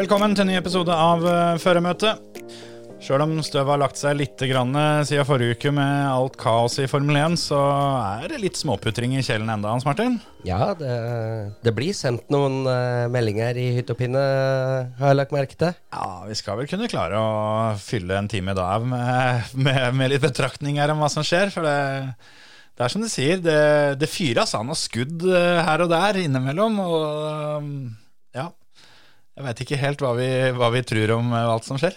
Velkommen til en ny episode av uh, Føremøtet. Sjøl om støvet har lagt seg litt grann, eh, siden forrige uke med alt kaos i Formel 1, så er det litt småputring i kjelen enda, Hans Martin. Ja, det, det blir sendt noen uh, meldinger i hytt og pinne, har jeg lagt merke til. Ja, vi skal vel kunne klare å fylle en time da med, med, med litt betraktninger om hva som skjer. For det, det er som du sier, det, det fyres av noen skudd eh, her og der innimellom. Og um, jeg veit ikke helt hva vi, hva vi tror om eh, alt som skjer.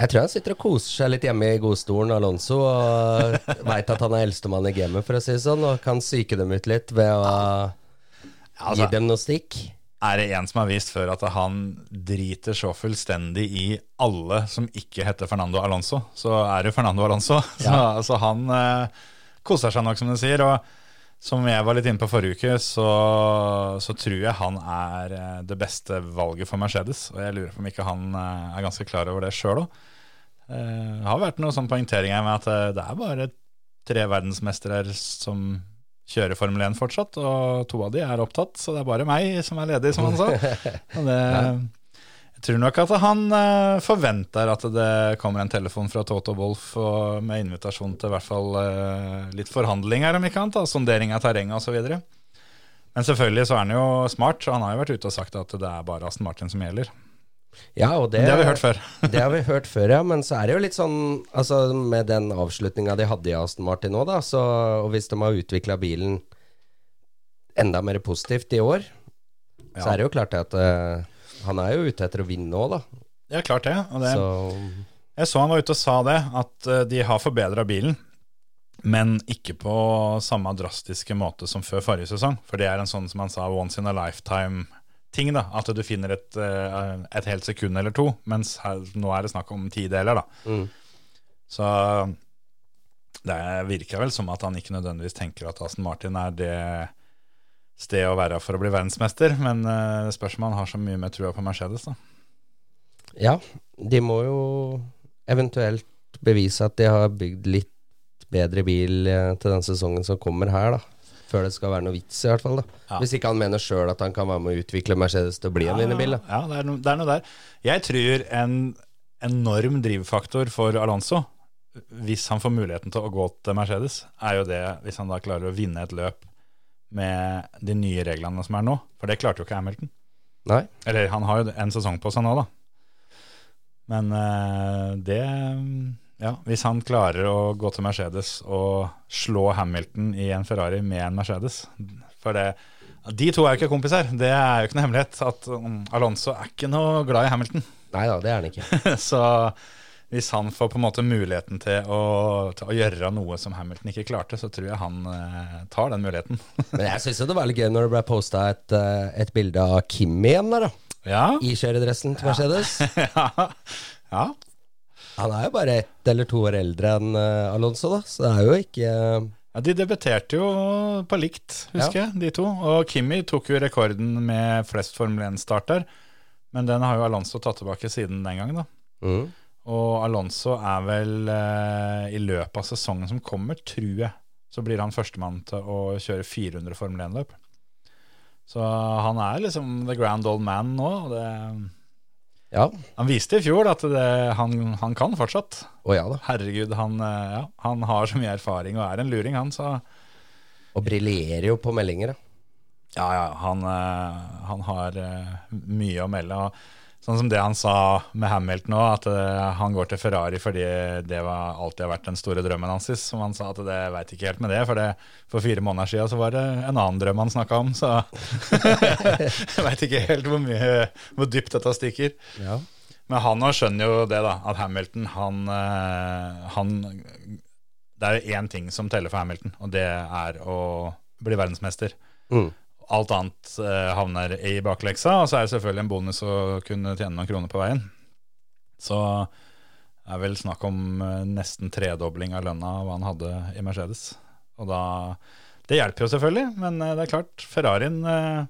Jeg tror han sitter og koser seg litt hjemme i godstolen, Alonso, og veit at han er eldstemann i gamet, for å si det sånn, og kan psyke dem ut litt ved å altså- gi dem noe stikk. Er det en som har vist før at han driter så fullstendig i alle som ikke heter Fernando Alonso, så er det Fernando Alonso. Så, altså, han eh, koser seg nok, som du sier. Og som jeg var litt inne på forrige uke, så, så tror jeg han er eh, det beste valget for Mercedes. Og jeg lurer på om ikke han eh, er ganske klar over det sjøl òg. Det har vært noen sånn poengteringer med at eh, det er bare tre verdensmestere som kjører Formel 1 fortsatt, og to av de er opptatt, så det er bare meg som er ledig, som han sa. Og det, jeg tror nok at han uh, forventer at det kommer en telefon fra Toto Wolff med invitasjon til i hvert fall uh, litt forhandlinger, om ikke annet, sondering av terrenget osv. Men selvfølgelig så er han jo smart, så han har jo vært ute og sagt at det er bare Aston Martin som gjelder. Ja, og det, Det har vi hørt før. det har vi hørt før, ja. Men så er det jo litt sånn Altså Med den avslutninga de hadde i Aston Martin nå, da, så, og hvis de har utvikla bilen enda mer positivt i år, så er det jo klart at eh, han er jo ute etter å vinne òg, da. Ja, klart det. Det Så Jeg så han var ute og sa det, at eh, de har forbedra bilen, men ikke på samme drastiske måte som før forrige sesong. For det er en sånn som han sa, once in a lifetime-ting. da, At du finner et, eh, et helt sekund eller to, mens her, nå er det snakk om tideler. da. mm. Så det virker vel som at han ikke nødvendigvis tenker at Aston Martin er det stedet å være for å bli verdensmester, men eh, det spørs om han har så mye mer trua på Mercedes. da. Ja, de må jo eventuelt bevise at de har bygd litt bedre bil eh, til den sesongen som kommer her, da. Før det skal være noe vits, i hvert fall. da Ja. Hvis ikke han mener sjøl at han kan være med å utvikle Mercedes til å bli en vinnerbil. da Ja, det er, no, det er noe der. Jeg tror en enorm drivfaktor for Alonso, hvis han får muligheten til å gå til Mercedes, er jo det hvis han da klarer å vinne et løp med de nye reglene som er nå. For det klarte jo ikke Hamilton. Nei. Eller han har jo en sesong på seg nå, da. Men eh, det Ja, hvis han klarer å gå til Mercedes og slå Hamilton i en Ferrari med en Mercedes For det De to er jo ikke kompiser. Det er jo ikke noe hemmelighet at um, Alonso er ikke noe glad i Hamilton. Nei da, det er han ikke. Så hvis han får på en måte muligheten til å, til å gjøre noe som Hamilton ikke klarte, så tror jeg han eh, tar den muligheten. Men jeg syns det var litt gøy når det ble posta et, eh, et bilde av Kimi igjen der, da. ja. I kjøredressen til Mercedes. ja. ja. Han er jo bare ett eller to år eldre enn eh, Alonso, da, så det er jo ikke eh, Ja, De debuterte jo på likt, husker jeg, de to. Og Kimi tok jo rekorden med flest Formel 1-starter. Men den har jo Alonso tatt tilbake siden den gangen. da. mm. Og Alonso er vel eh, i løpet av sesongen som kommer, tror jeg, så blir han førstemann til å kjøre 400 Formel 1-løp. Så han er liksom the grand old man nå. Det, Ja. han viste i fjor at det, han, han kan fortsatt. Oh, ja. Herregud, han, eh, ja, han har så mye erfaring og er en luring, han. så... Og briljerer jo på meldinger, da. Ja, ja, han, eh, han har eh, mye å melde. Og sånn som det han sa med Hamilton òg, at eh, han går til Ferrari fordi det var alltid har vært den store drømmen hans. Som han sa at det veit ikke helt med det, for det, for fire måneder siden så var det en annen drøm han snakka om. Så jeg veit ikke helt hvor mye hvor dypt dette stikker. Ja. Men han òg skjønner jo det, da. At Hamilton, han, eh, han Det er én ting som teller for Hamilton, og det er å bli verdensmester. Mm. Alt annet eh, havner i bakleksa. Og så er det selvfølgelig en bonus å kunne tjene noen kroner på veien. Så det er vel snakk om eh, nesten tredobling av lønna hva han hadde i Mercedes. Og da Det hjelper jo selvfølgelig, men eh, det er klart, Ferrarien eh,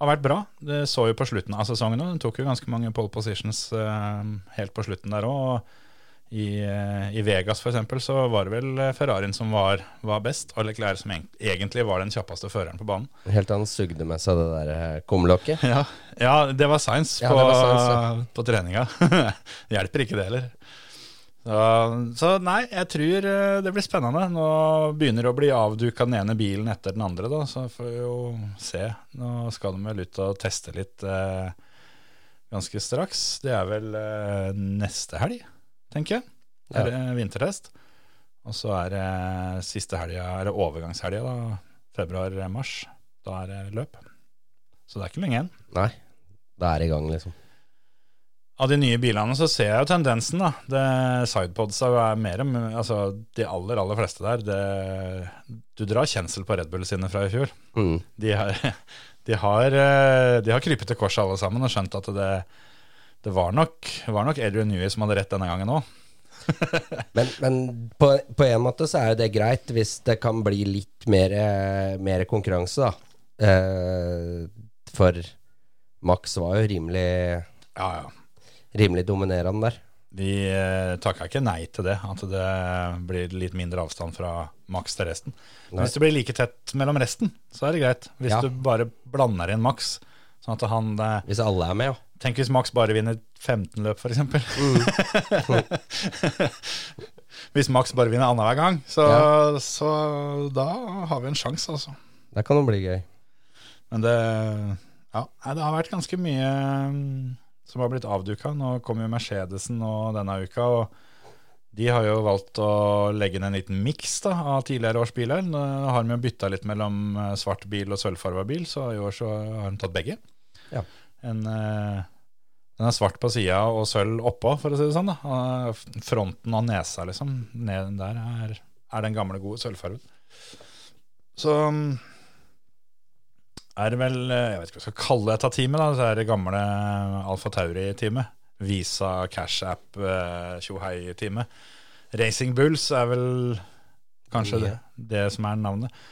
har vært bra. Det så jo på slutten av sesongen òg. Den tok jo ganske mange pole positions eh, helt på slutten der òg. I, eh, I Vegas for eksempel, så var det vel eh, Ferrarien som var, var best, og Leclerc som egentlig var den kjappeste føreren på banen. Helt til han sugde med seg det der eh, kumlokket. Ja, ja det var science Ja, på, var science, på treninga. Hjelper ikke det heller. Så, så nei, jeg tror det blir spennende. Nå begynner det å bli avduka den ene bilen etter den andre, da, så får vi jo se. Nå skal de vel ut og teste litt eh, ganske straks. Det er vel eh, neste helg, tenker jeg. Det ja. vintertest. Og så er det siste helga, er det overgangshelga, da. Februar-mars. Da er det løp. Så det er ikke lenge igjen. Nei, da er det i gang, liksom. Av de nye bilene så ser jeg jo tendensen, da. Det Sidepodsa er mer Altså, de aller, aller fleste der det, Du drar kjensel på Red Bull sine fra i fjor. Mm. De har, de har, eh, de har krypet til korset alle sammen og skjønt at det, det var nok, var nok Adrian Newey som hadde rett denne gangen òg. Men, men på, på en måte så er jo det greit hvis det kan bli litt mer, eh, mer konkurranse, da. Eh, for Max var jo rimelig, Ja, ja. rimelig dominerende der. Vi eh, takka ikke nei til det, at det blir litt mindre avstand fra Max til resten. Hvis det blir like tett mellom resten, så er det greit. Hvis Ja. du bare blander inn Max, sånn at han eh, Hvis alle er med, ja. Tenk hvis Max bare vinner 15 løp, f.eks. hvis Max bare vinner annenhver gang, så, så da har vi en sjanse, altså. Det kan jo bli gøy. Men det Ja, det har vært ganske mye mm, som har blitt avduka. Nå kommer jo Mercedesen nå denne uka, og de har jo valgt å legge inn en liten miks av tidligere års biler. Nå har de jo bytta litt mellom eh, svart bil og sølvfarga bil, så i år så har de tatt begge. Ja. En, eh, den er svart på sida og sølv oppå, for å si det sånn. da. Og Fronten og nesa, liksom, ned der er, er den gamle, gode sølvfargen. Så mm, er det vel eh, Jeg vet ikke hva jeg skal kalle dette teamet. da, Så er det gamle Alfa Tauri-teamet. Visa Cash App eh, Tjohei-teamet. Racing Bulls er vel kanskje det, det som er navnet.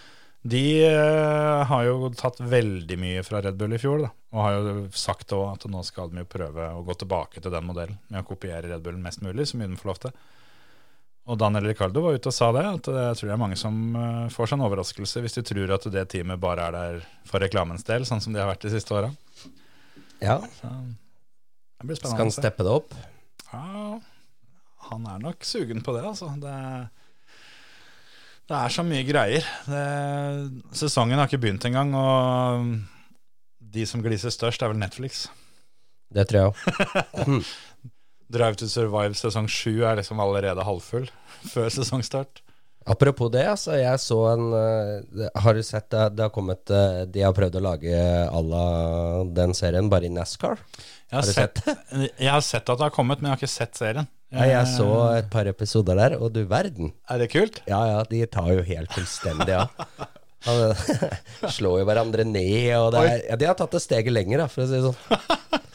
De eh, har jo tatt veldig mye fra Red Bull i fjor, da, og har jo sagt også at nå skal de jo prøve å gå tilbake til den modellen med å kopiere Red Bullen mest mulig, så mye de får lov til. Og Daniel Ricardo var ute og sa det, at jeg tror det er mange som eh, får seg en overraskelse hvis de tror at det teamet bare er der for reklamens del, sånn som de har vært de siste åra. Ja, Det blir Skal han steppe det opp? Ja, han er nok sugen på det, altså. Det, det er så mye greier. Det, sesongen har ikke begynt engang, og de som gliser størst, er vel Netflix. Det tror jeg òg. Drive to Survive sesong sju er liksom allerede halvfull før sesongstart. Apropos det, altså. Jeg så en eh, Har du sett det, det har kommet eh, De har prøvd å lage à la den serien, bare i NASCAR. Har, Har du sett, jeg har sett at det har kommet, men jeg har ikke sett serien. Ja, jeg så et par episoder der, og du verden. Er det kult? Ja ja, de tar jo helt fullstendig av. Ja. Slår jo hverandre ned, og det er, ja, de har tatt det steget lenger, da, for å si det sånn.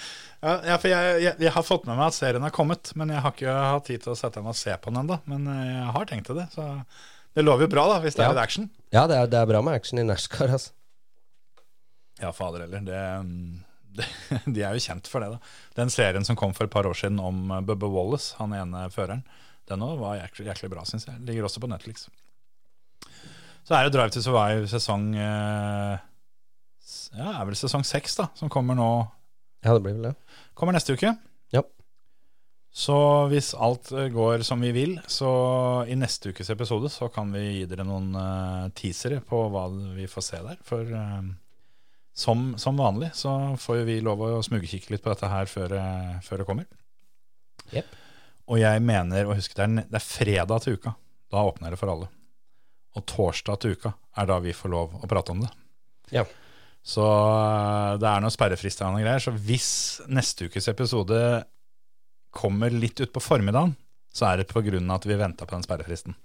Ja, for jeg, jeg, jeg har fått med meg at serien har kommet, men jeg har ikke hatt tid til å sette meg og se på den ennå. Men eh, jeg har tenkt til det, så det lover jo bra, da, hvis det Ja. er litt action. Ja, det er, det er bra med action i NASCAR, altså. Ja, fader heller. Det, det, de er jo kjent for det, da. Den serien som kom for et par år siden om eh, Bubba Wallace, han ene føreren, den òg var jæklig, jæklig bra, syns jeg. Ligger også på Netflix. Så er det Drive to Survive sesong eh, Ja, er vel sesong seks, da, som kommer nå Ja, det blir vel det. Kommer neste uke. Ja. Så hvis alt eh, går som vi vil, så i neste ukes episode så kan vi gi dere noen eh, teasere på hva vi får se der. For som, som vanlig så får jo vi lov å smugkikke litt på dette her før, eh, før det kommer. Yep. Og jeg mener å huske det er, det er fredag til uka. Da åpner det for alle. Og torsdag til uka er da vi får lov å prate om det. Ja. Så øh, det er noen sperrefrister og greier. Så hvis neste ukes episode kommer litt utpå formiddagen, så er det av at vi venta på den sperrefristen.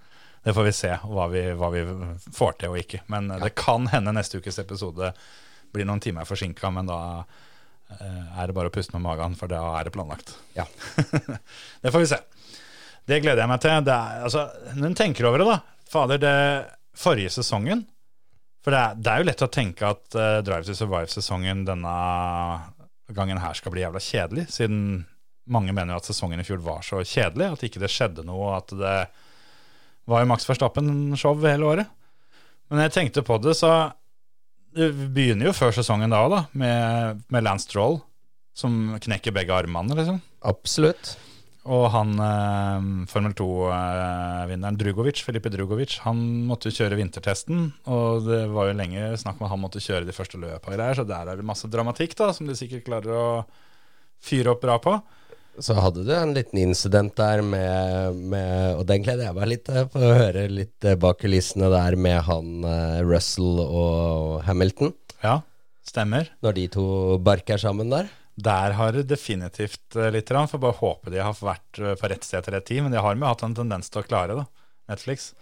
Det får vi se hva vi, hva vi får til og ikke. Men ja. det kan hende neste ukes episode blir noen timer forsinka, men da eh, er det bare å puste med magen, for da er det planlagt. Ja. det får vi se. Det gleder jeg meg til. Det er, altså, når en tenker over det, da Fader, det forrige sesongen For det er, det er jo lett å tenke at uh, Drive to Survive-sesongen denne gangen her skal bli jævla kjedelig, siden mange mener jo at sesongen i fjor var så kjedelig, at ikke det skjedde noe, at det var jo Max Verstappen-show hele året. Men når jeg tenkte på det, så Det begynner jo før sesongen da òg, da, med, med Lance Stroll, som knekker begge armene, liksom. Absolutt. Og han eh, Formel 2-vinneren Drugovic, Filipe Drugovic, han måtte jo kjøre vintertesten. Og det var jo lenge snakk om at han måtte kjøre de første løpa så der er det masse dramatikk da, som de sikkert klarer å fyre opp bra på. Så hadde du en liten incident der med, med Og den gleder jeg meg litt til, for å høre litt eh, bak kulissene der med han eh, Russell og Hamilton. Ja, stemmer. Når de to barker sammen der. Der har det definitivt eh, litt, for bare håpe de har vært eh, på rett sted til rett tid. Men de har jo hatt en tendens til å klare det, Netflix.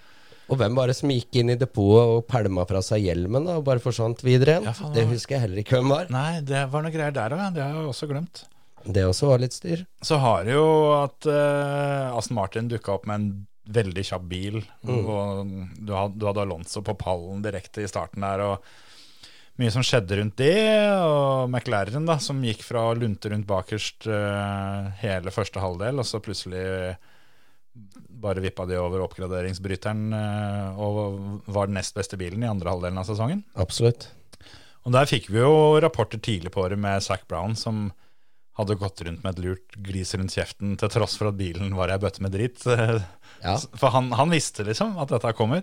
Og hvem var det som gikk inn i depotet og pælma fra seg hjelmen da, og bare forsvant videre igjen? Ja, det det husker jeg heller ikke hvem var. Nei, det var noe greier der òg. Det har jeg også glemt. Det også var litt styr. Så har det jo at uh, Aston Martin dukka opp med en veldig kjapp bil. Og du hadde, du hadde Alonso på pallen direkte i starten der. og Mye som skjedde rundt det. Og McLaren, da, som gikk fra å lunte rundt bakerst uh, hele første halvdel, og så plutselig bare vippa de over oppgraderingsbryteren uh, og var den nest beste bilen i andre halvdelen av sesongen. Absolutt. Og der fikk vi jo rapporter tidlig på året med Zac Brown, som hadde gått rundt med et lurt glis rundt kjeften til tross for at bilen var ei bøtte med dritt. Ja. For han, han visste liksom at dette kommer.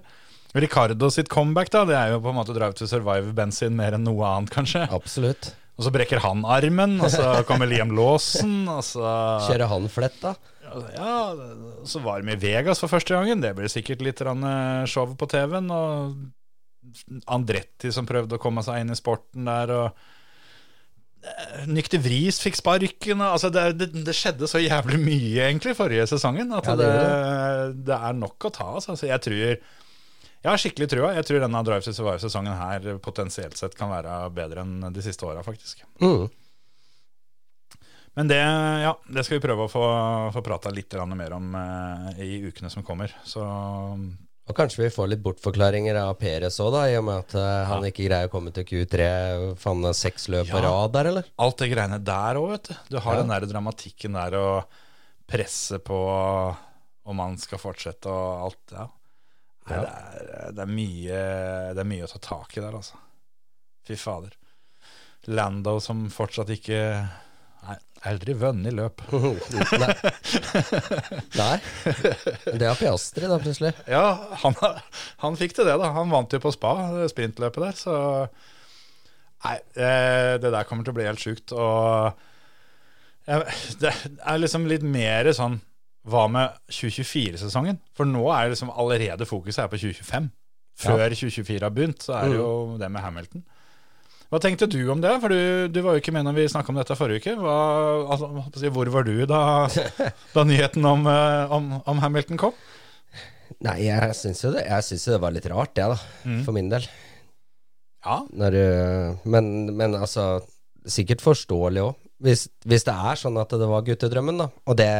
Ricardo sitt comeback da, det er jo på en måte Drive to Survive-bensin mer enn noe annet, kanskje. Absolutt. Og så brekker han armen, og så kommer Liam Lawson, og så Kjører han fletta? Ja, så var de i Vegas for første gangen. Det blir sikkert litt eh, show på TV-en. Og Andretti som prøvde å komme seg inn i sporten der, og Nykter Vris fikk sparken. Altså det, det, det skjedde så jævlig mye egentlig forrige sesongen at Ja, det det, det er nok å ta. Altså. Altså, jeg tror jeg har skikkelig trua. Jeg tror denne Drive to Survive-sesongen her potensielt sett kan være bedre enn de siste åra, faktisk. Mm. Men det, ja, det skal vi prøve å få, få prata litt mer om eh, i ukene som kommer. Så Og kanskje vi får litt bortforklaringer av Peres òg, da, i og med at eh, han ikke greier å komme til Q3. Faen, seks løp på Ja. rad der, eller? alt det greiene der òg, vet du. Du har Ja. den der dramatikken der og presset på om man skal fortsette og alt. Ja. Nei, Ja. Det, er, det, er mye, det er mye å ta tak i der, altså. Fy fader. Lando som fortsatt ikke Nei, aldri vunnet løp. Nei. Nei. Det har Piastri, da, plutselig. Ja, han, han fikk til det, da. Han vant jo på spa, sprintløpet der, så Nei, eh, det der kommer til å bli helt sjukt. Og det er liksom litt mer sånn Hva med 2024-sesongen? For nå er det liksom allerede fokuset er på 2025. Før 2024 har begynt, så er det jo det med Hamilton. Hva tenkte du om det? For du, du var jo ikke med når vi snakka om dette forrige uke. Hva, altså, hvor var du da, da nyheten om, eh, om, om Hamilton kom? Nei, jeg syns jo det Jeg synes jo det var litt rart, det, da. Mm. For min del. Ja, Når, men, men altså Sikkert forståelig òg. Hvis, hvis det er sånn at det var guttedrømmen, da. Og det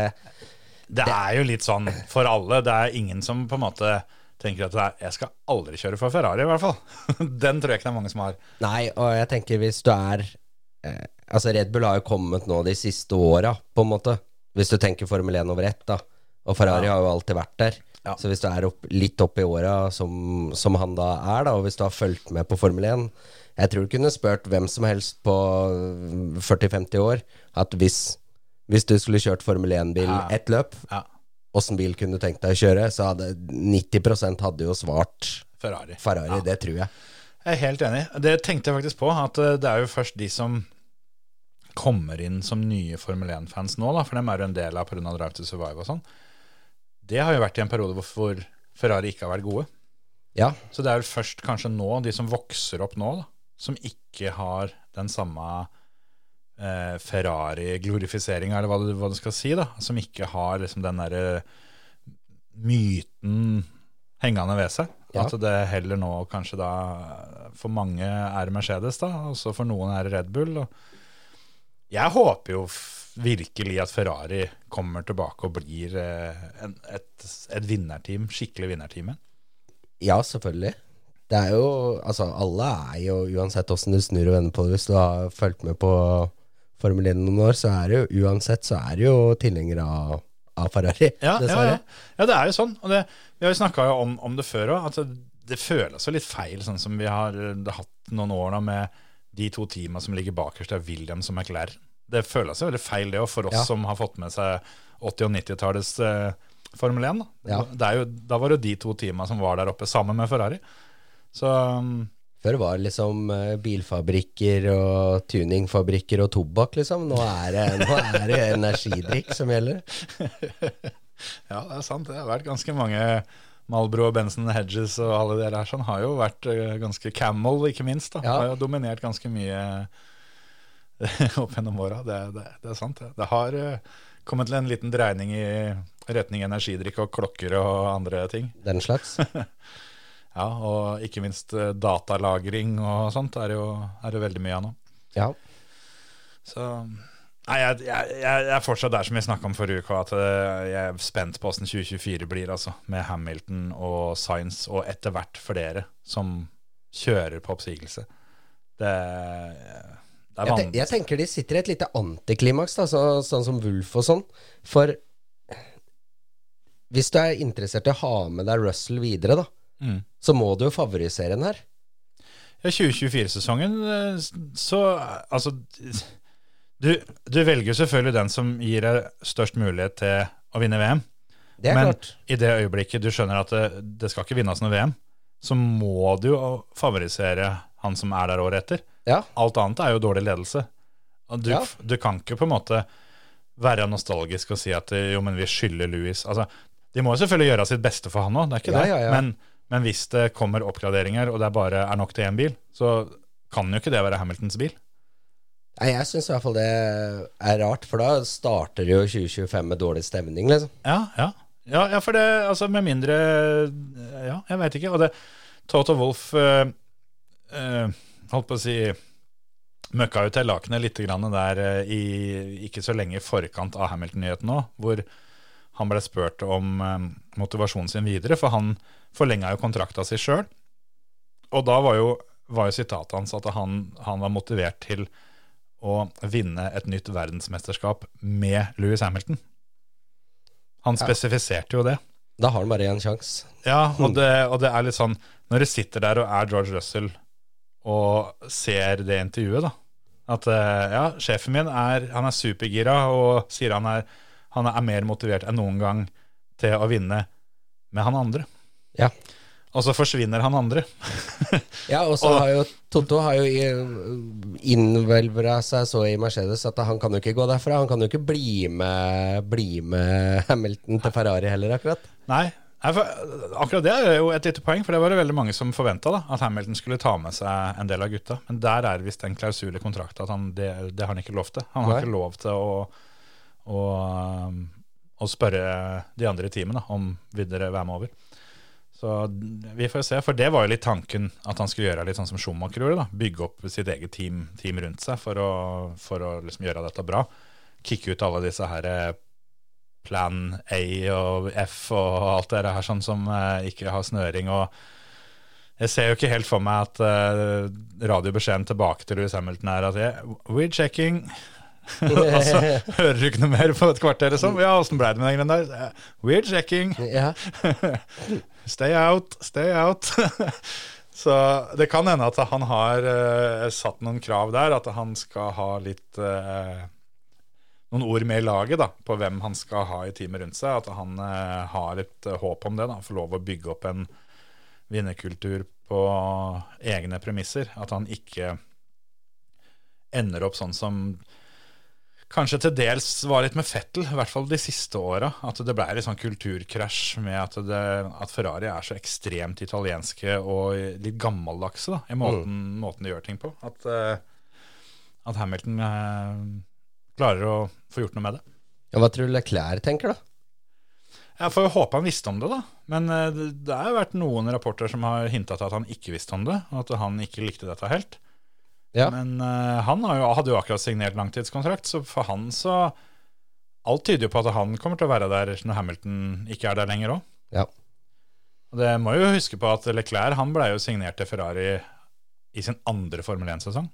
Det er jo litt sånn for alle. Det er ingen som på en måte tenker at jeg skal aldri kjøre for Ferrari, i hvert fall. Den tror jeg ikke det er mange som har. Nei, og jeg tenker hvis du er eh, Altså, Red Bull har jo kommet nå de siste åra, på en måte. Hvis du tenker Formel 1 over ett, da. Og Ferrari Ja. har jo alltid vært der. Ja. Så hvis du er opp, litt opp i åra som, som han da er, da, og hvis du har fulgt med på Formel 1 Jeg tror du kunne spurt hvem som helst på 40-50 år at hvis, hvis du skulle kjørt Formel 1-bil Ja. ett løp, Ja, åssen bil kunne du tenkt deg å kjøre, så hadde 90% hadde jo svart Ferrari. Ferrari. Ja. Det tror jeg. Jeg er helt enig. Det tenkte jeg faktisk på, at eh, det er jo først de som kommer inn som nye Formel 1-fans nå, da, for dem er jo en del av pga. Drive to Survive og sånn. Det har jo vært i en periode hvor, hvor Ferrari ikke har vært gode. Ja, Så det er vel først kanskje nå, de som vokser opp nå, da, som ikke har den samme eh, Ferrari-glorifiseringa, eller hva du, hva du skal si, da. Som ikke har liksom den derre myten hengende ved seg. Ja. At det heller nå kanskje da for mange er Mercedes, da, og så for noen er Red Bull. Og jeg håper jo virkelig at Ferrari kommer tilbake og blir eh, en, et, et vinnerteam, skikkelig vinnerteam igjen. Ja, selvfølgelig. Det er jo Altså, alle er jo, uansett åssen du snur og vender på det, hvis du har fulgt med på Formel 1 noen år, så er det jo uansett så er det jo tilhengere av, av Ferrari, Ja, ja, dessverre. ja. ja, det er jo sånn. Og det, vi har jo snakka om, om det før òg, at det, det føles jo litt feil, sånn som vi har eh, hatt noen år nå med de to teama som ligger bakerst, det er Williams og McLaren. Det føles jo veldig feil, det òg, for oss Ja. som har fått med seg 80- og 90-tallets eh, Formel 1. Da. Ja. Det er jo, da var det jo de to teama som var der oppe sammen med Ferrari. Så um, Før var det liksom eh, bilfabrikker og tuningfabrikker og tobakk, liksom. Nå er det, nå er det energidrikk som gjelder. ja, det er sant. Det har vært ganske mange Malbro og Benson Hedges og alle de der sånn har jo vært eh, ganske Camel, ikke minst. da. Ja. Har jo dominert ganske mye opp gjennom åra. Det, det, det er sant. Det, har eh, kommet til en liten dreining i retning energidrikk og klokker og andre ting. Den slags. Ja, Og ikke minst eh, datalagring og sånt er jo, er jo veldig mye av nå. Ja. Så Nei, jeg, jeg, jeg er fortsatt der som vi snakka om forrige uke, at eh, jeg er spent på hvordan 2024 blir, altså. Med Hamilton og Science, og etter hvert flere som kjører på oppsigelse. Det, det er vanlig. jeg tenker de sitter i et lite antiklimaks, da, så, sånn som Wolf og sånn. For hvis du er interessert i å ha med deg Russell videre, da, Mm. så må du jo favorisere den her. Ja, 2024-sesongen, eh, så Altså, du, du velger jo selvfølgelig den som gir deg størst mulighet til å vinne VM. Det er Men klart. i det øyeblikket du skjønner at det, det skal ikke vinnes noe VM, så må du jo favorisere han som er der året etter. Ja. Alt annet er jo dårlig ledelse. Du, Ja. du kan ikke på en måte være nostalgisk og si at jo, men vi skylder Louis. Altså, de må jo selvfølgelig gjøre sitt beste for han òg, det er ikke Ja, det. ja, ja. Men, men hvis det kommer oppgraderinger, og det bare er nok til én bil, så kan jo ikke det være Hamiltons bil. Nei, jeg syns i hvert fall det er rart, for da starter jo 2025 med dårlig stemning, liksom. Ja, ja. Ja, ja, for det, altså med mindre Ja, jeg veit ikke. Og det Toto Wolff eh, eh, holdt på å si møkka jo til lakenet litt grann der eh, i ikke så lenge i forkant av Hamilton-nyheten nå, hvor han ble spurt om eh, motivasjonen sin videre, for han forlenga jo kontrakta si sjøl. Og da var jo, var jo sitatet hans at han, han var motivert til å vinne et nytt verdensmesterskap med Louis Hamilton. Han spesifiserte jo det. Da har han bare én sjanse. Ja, og det, og det er litt sånn Når du sitter der og er George Russell og ser det intervjuet, da At eh, ja, sjefen min er, han er supergira og sier han er, han er mer motivert enn noen gang til å vinne med han andre. Ja. Og så forsvinner han andre. Ja, og så har jo Totto har jo innvelvra seg så i Mercedes at han kan jo ikke gå derfra. Han kan jo ikke bli med, bli med Hamilton til Ferrari heller, akkurat. Nei, akkurat det er jo et lite poeng, for det var det veldig mange som forventa at Hamilton skulle ta med seg en del av gutta. Men der er visst en klausul i kontrakten at han, det, det har han ikke lov til. Han har Nei. ikke lov til å, å, og spørre de andre i teamet om vil dere være med over. Så vi får se, for det var jo litt tanken at han skulle gjøre litt sånn som Schumacher gjorde. da, Bygge opp sitt eget team, team rundt seg for å, for å liksom gjøre dette bra. Kicke ut alle disse her eh, plan A og F og alt det her sånn som eh, ikke har snøring. og jeg ser jo ikke helt for meg at uh, radiobeskjeden tilbake til Louis Hamilton er at jeg, we're checking. og så hører du ikke noe mer på et kvarter. Liksom. Ja, åssen ble det med den greia der? Weird checking. Stay out, stay out. Så det kan hende at han har uh, satt noen krav der, at han skal ha litt uh, Noen ord med i laget da, på hvem han skal ha i teamet rundt seg. At han eh, har eh, håp om det. da, Få lov å bygge opp en vinnerkultur på egne premisser. At han ikke ender opp sånn som kanskje til dels var litt med Fettel, i hvert fall de siste åra. At det ble litt sånn kulturkrasj med at, det, at Ferrari er så ekstremt italienske og litt gammeldagse da, i måten, måten de gjør ting på. At, eh, at Hamilton eh, klarer å få gjort noe med det. Ja, Hva tror du Leclerc tenker, da? Jeg får jo håpe han visste om det, da. Men eh, det, det har jo vært noen rapporter som har hinta til at han ikke visste om det, og at han ikke likte dette helt. Ja. Men uh, han har jo, hadde jo akkurat signert langtidskontrakt, så for han så Alt tyder jo på at han kommer til å være der når Hamilton ikke er der lenger òg. Ja. Og det må jo huske på at Leclerc han ble jo signert til Ferrari i sin andre Formel 1-sesong.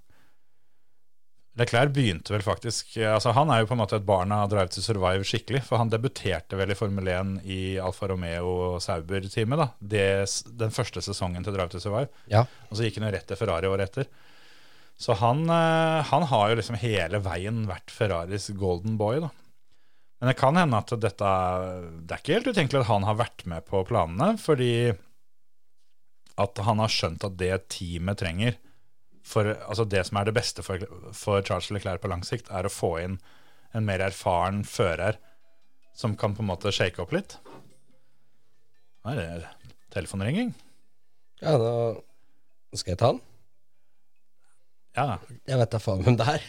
Leclerc begynte vel faktisk altså Han er jo på en måte et barn av Drive to Survive skikkelig. For han debuterte vel i Formel 1 i Alfa Romeo Sauber-teamet. da det, Den første sesongen til Drive to Survive. Ja. Og så gikk han jo rett til Ferrari året etter. Så han, eh, han har jo liksom hele veien vært Ferraris golden boy, da. Men det kan hende at dette Det er ikke helt utenkelig at han har vært med på planene, fordi at han har skjønt at det teamet trenger for, altså Det som er det beste for, for Charles Leclerc på lang sikt, er å få inn en mer erfaren fører som kan på en måte shake opp litt. Nå er det telefonringing. ja, da skal jeg ta den. Ja, Jeg vet da faen hvem det er.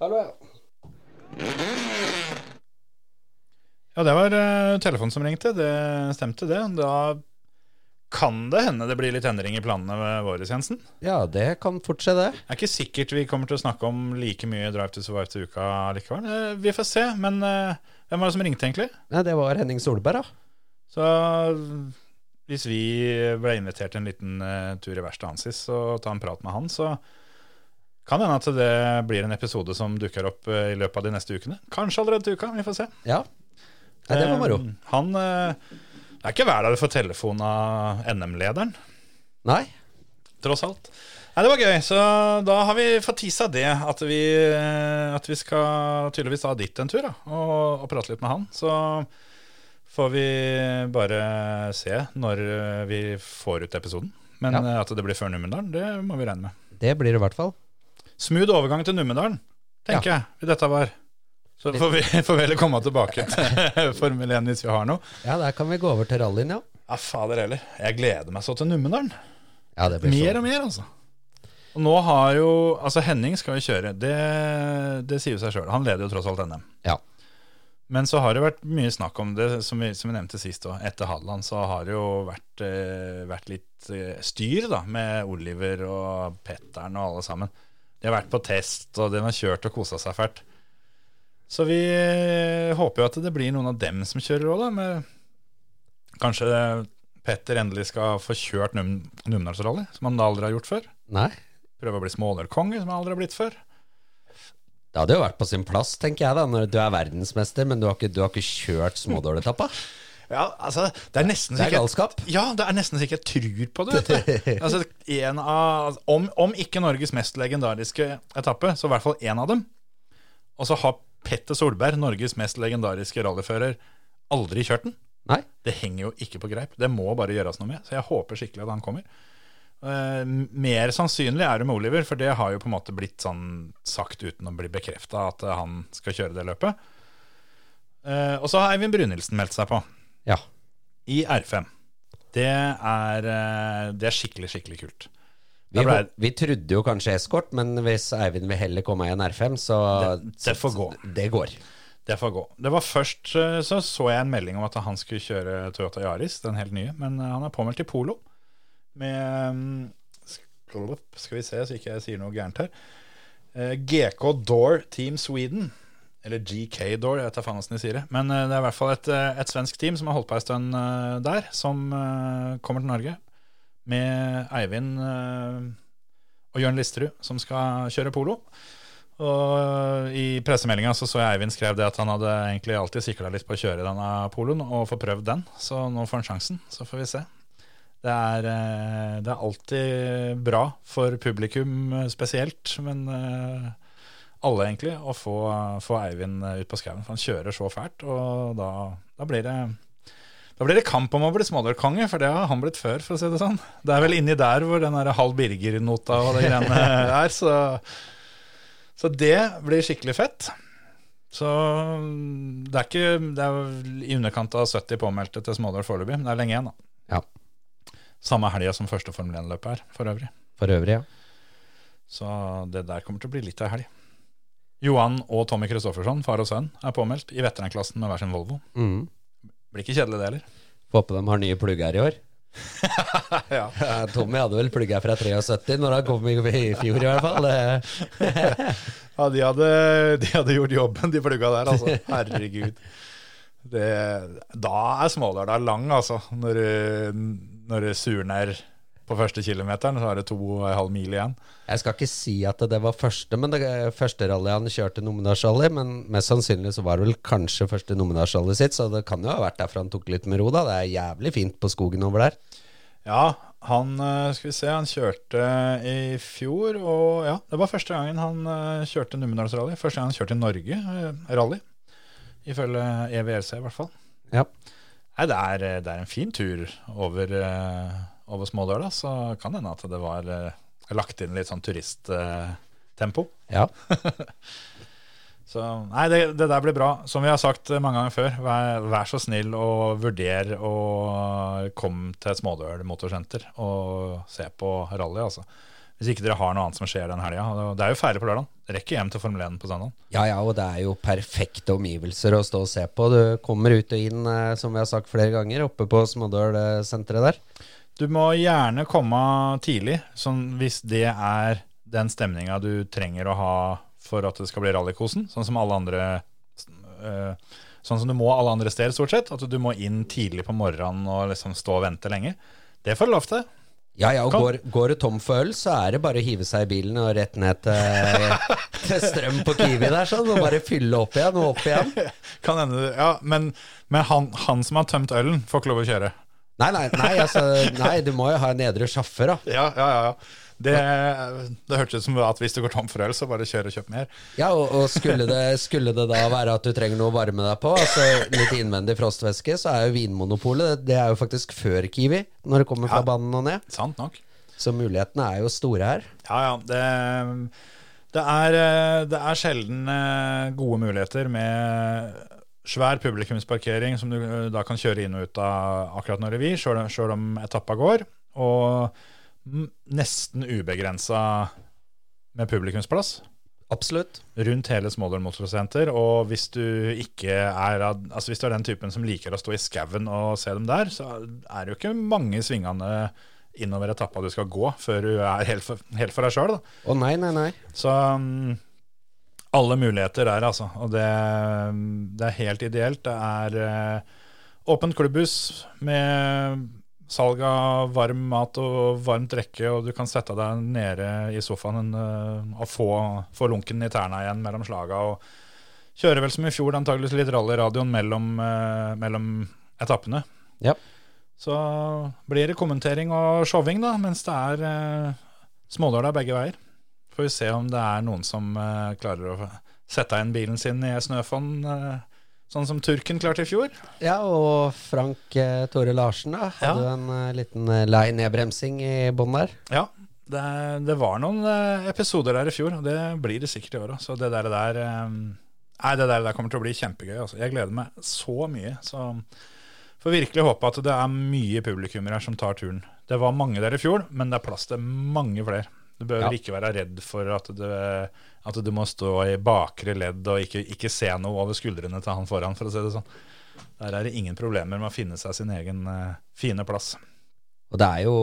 Hallo, ja. Ja, det var uh, telefonen som ringte. Det stemte, det. Da kan det hende det blir litt endring i planene våre, Jensen. Ja, det kan fort skje, det. Det er ikke sikkert vi kommer til å snakke om like mye Drive to Survive til uka likevel. Uh, vi får se. Men uh, hvem var det som ringte, egentlig? Nei, det var Henning Solberg, da. Så hvis vi ble invitert en liten eh, tur i verkstedet hans og ta en prat med han, så kan hende at det blir en episode som dukker opp eh, i løpet av de neste ukene. Kanskje allerede til uka. Vi får se. Ja. Nei, det var moro. Eh, Han Det er ikke hver dag du får telefon av NM-lederen, Nei? tross alt. Nei, Det var gøy, så da har vi fått tisa det. At vi, at vi skal tydeligvis ta dit en tur da, og, og prate litt med han. Så får vi bare se når eh, vi får ut episoden. Men Ja. eh, at det blir før Numedalen, det må vi regne med. Det blir det i hvert fall. Smooth overgang til Numedalen, tenker jeg dette var. Så får vi, får vel komme tilbake til Formel 1 hvis vi har noe. Ja, der kan vi gå over til rallyen, ja. Ja, fader heller. Jeg gleder meg så til Numedalen. Ja, det blir Mer så. og mer, altså. Og nå har jo Altså, Henning skal jo kjøre. Det, det sier jo seg sjøl. Han leder jo tross alt NM. Ja. Men så har det vært mye snakk om det, som vi, som vi nevnte sist òg. Etter Hadeland så har det jo vært, eh, vært litt eh, styr da, med Oliver og Petteren og alle sammen. De har vært på test, og de har kjørt og kosa seg fælt. Så vi eh, håper jo at det blir noen av dem som kjører òg, da. Med kanskje Petter endelig skal få kjørt Num Numedalsrally, som han aldri har gjort før. Nei. Prøve å bli småølkonge, som han aldri har blitt før. Det hadde jo vært på sin plass, tenker jeg, da, når du er verdensmester, men du har ikke, du har ikke kjørt smådårletappa. Ja, altså, det er nesten så galskap. Ja, det er nesten så jeg tror på det. Altså, en av, om, om ikke Norges mest legendariske etappe, så i hvert fall én av dem. Og så har Petter Solberg, Norges mest legendariske rallyfører, aldri kjørt den. Nei. Det henger jo ikke på greip. Det må bare gjøres noe med. Så jeg håper skikkelig at han kommer. Eh, mer sannsynlig er det med Oliver, for det har jo på en måte blitt sånn sagt uten å bli bekrefta at eh, han skal kjøre det løpet. Uh, og så har Eivind Brunhildsen meldt seg på Ja. i R5. Det er, det er skikkelig, skikkelig kult. Vi, ble- vi trodde jo kanskje eskort, men hvis Eivind vil heller komme i en R5, så Det- det får gå. Det går. Det får gå. Det var Først så så jeg en melding om at han skulle kjøre Toyota Yaris, den helt nye, men han er påmeldt i Polo. Med mm, Skal vi se, så ikke jeg sier noe gærent her. Eh, GK Door Team Sweden. Eller GK Door, jeg da faen hvordan de sier det. Men eh, det er i hvert fall et, eh, et svensk team som har holdt på en stund der, som kommer til Norge. Med Eivind og Jørn Listerud, som skal kjøre polo. Og I pressemeldinga så, så jeg Eivind skrev det at han hadde egentlig alltid sikla litt på å kjøre denne poloen og få prøvd den. Så nå får han sjansen. Så får vi se. Det er, eh, det er alltid bra for publikum eh, spesielt, men eh, alle egentlig, å få, få Eivind ut på skauen. For han kjører så fælt, og da, da blir det da blir det kamp om å bli smådørkonge, for det har han blitt før, for å si det sånn. Det er vel inni der hvor den der Hal Birger-nota og det greiene er, så så det blir skikkelig fett. Så det er ikke Det er i underkant av 70 påmeldte til Smådøl foreløpig, men det er lenge igjen, da. Ja. Samme helga som første Formel 1-løpet er, for øvrig. For øvrig, ja. Så det der kommer til å bli litt av helg. Johan og Tommy Kristoffersson, far og sønn, er påmeldt i veteranklassen med hver sin Volvo. Mm. Blir ikke kjedelig, det heller. Får håpe de har nye plugger i år. ja. Tommy hadde vel plugger fra 73 når han kom i, i fjor, i hvert fall. Ja, de hadde, de hadde gjort jobben, de plugga der, altså. Herregud. Det, da er smålørdag lang, altså. Når, du- når det surner på første kilometeren, så er det to og en halv mil igjen. jeg skal ikke si at det var første, men det første rally han kjørte nominasjally, men mest sannsynlig så var det vel kanskje første nominasjally sitt, så det kan jo ha vært derfor han tok litt med ro, da. Det er jævlig fint på skogen over der. Ja, han eh, skal vi se, han kjørte i fjor, og ja, det var første gangen han eh, kjørte Numedalsrally. Første gang han kjørte i Norge, eh, rally. Ifølge EVRC, i hvert fall. Ja. Nei, det er, eh, det er en fin tur over, eh, over Smådøla, så kan hende at det var eh, lagt inn litt sånn turisttempo. Ja. Så nei, det, det der blir bra. Som vi har sagt mange ganger før, vær, vær så snill og vurder å komme til Smådøl motorsenter og se på rally, altså. Hvis ikke dere har noe annet som skjer den helga. Det er jo ferdig på lørdag. Rekker hjem til Formel 1 på søndag. Ja, ja, og det er jo perfekte omgivelser å stå og se på. Du kommer ut og inn, eh, som vi har sagt flere ganger, oppe på Smådøl-senteret der. Du må gjerne komme tidlig, sånn hvis det er den stemninga du trenger å ha for at det skal bli rallykosen. Sånn som alle andre øh, Sånn som du må alle andre steder, stort sett. At du må inn tidlig på morgenen og liksom stå og vente lenge. Det får du lov til. Ja, ja, og går, går det tom for øl, så er det bare å hive seg i bilen og rett ned til, til strøm på Kiwi der, sånn, og bare fylle opp igjen og opp igjen. Kan hende, ja, Men, men han, han som har tømt ølen, får ikke lov å kjøre. Nei, nei, nei, altså, nei, du må jo ha en nedre sjaffer, da. Ja, ja, ja, ja. Det, det hørtes ut som at hvis du går tom for øl, så bare kjør og kjøp mer. Ja, og, og skulle, det, skulle det da være at du trenger noe å varme deg på, altså litt innvendig frostvæske, så er jo Vinmonopolet Det er jo faktisk før Kiwi, når det kommer fra Ja. banen og ned. Sant nok. Så mulighetene er jo store her. Ja, ja. Det, det, er, eh, det er sjelden eh, gode muligheter med svær publikumsparkering som du eh, da kan kjøre inn og ut av akkurat når det vil, sjøl om etappa går. Og nesten ubegrensa med publikumsplass Absolutt. rundt hele Smådøl motorsenter. Og hvis du ikke er Altså hvis du er den typen som liker å stå i skauen og se dem der, så er det jo ikke mange svingene innover etappa du skal gå før du er helt for, helt for deg sjøl. Å nei, nei, nei. Så um, alle muligheter der, altså. Og det, det er helt ideelt. Det er uh, åpent klubbhus med salg av varm mat og varmt drikke, og du kan sette deg nede i sofaen eh, og få, få lunken i tærne igjen mellom slaga. Og kjører vel som i fjor, antakeligvis litt rallyradioen mellom, eh, mellom etappene. Ja. Så blir det kommentering og showing, da, mens det er eh, smådøla begge veier. Får vi se om det er noen som eh, klarer å sette inn bilen sin i snøfonn, eh, sånn som turken klarte i fjor. Ja, og Frank eh, Tore Larsen da, hadde ja. en eh, liten eh, lei nedbremsing i bånn der. Ja, det, det var noen eh, episoder der i fjor, og det blir det sikkert i år òg. Så det der, der eh, Nei, det der, der kommer til å bli kjempegøy. Altså. Jeg gleder meg så mye. Så får virkelig håpe at det er mye publikummere her som tar turen. Det var mange der i fjor, men det er plass til mange flere. Du bør Ja. ikke være redd for at, det, at du må stå i bakre ledd og ikke, ikke se noe over skuldrene til han foran, for å si det sånn. Der er det ingen problemer med å finne seg sin egen uh, fine plass. Og det er jo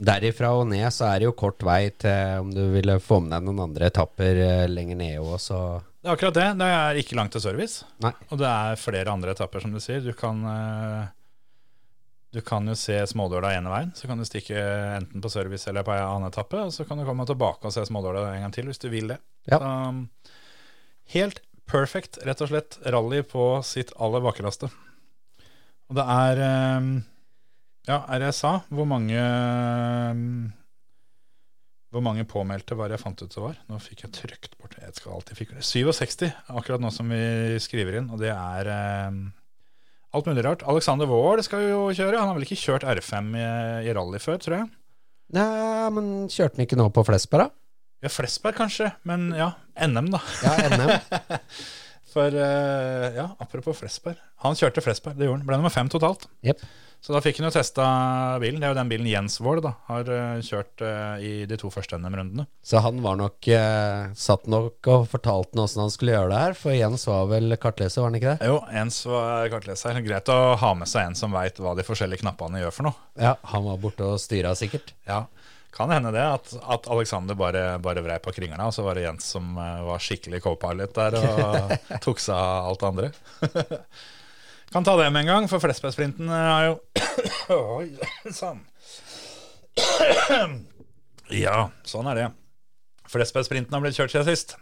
Derifra og ned så er det jo kort vei til om du ville få med deg noen andre etapper eh, lenger nede òg, så Det er akkurat det. Det er ikke langt til service. Nei. Og det er flere andre etapper, som du sier. Du kan, eh, du kan jo se Smådøla ene veien. Så kan du stikke enten på service eller på en annen etappe. Og så kan du komme tilbake og se Smådøla en gang til hvis du vil det. Ja. Så, helt perfect, rett og slett. Rally på sitt aller vakreste. Og det er eh, Ja, RSA, hvor mange eh, hvor mange påmeldte var det jeg fant ut det var? Nå fikk jeg trykt bort Jeg skal alltid fikk det. 67, akkurat nå som vi skriver inn. Og det er alt mulig rart. Alexander Wold skal jo kjøre. Han har vel ikke kjørt R5 i, i rally før, tror jeg. Nei, men kjørte han ikke nå på Flesberg, da? Ja, Flesberg kanskje, men ja, NM, da. Ja, NM. For eh, ja, apropos Flesberg. Han kjørte Flesberg, det gjorde han. Ble nummer fem totalt. Yep. Så da fikk han jo testa bilen. Det er jo den bilen Jens Wold har eh, kjørt eh, i de to første NM-rundene. Så han var nok eh, satt nok og fortalte noe åssen han skulle gjøre det her, for Jens var vel kartleser, var han ikke det? Jo, Jens var kartleser. Greit å ha med seg en som veit hva de forskjellige knappene gjør for noe. Ja, han var borte og styra sikkert. Ja, Kan hende det, at, at Alexander bare, bare vrei på kringlene, og så var det Jens som eh, var skikkelig co-pilot der og tok seg av alt det andre. kan ta det med en gang, for Flesberg-sprinten er jo Oi sann. ja, sånn er det. Flesberg-sprinten har blitt kjørt siden sist.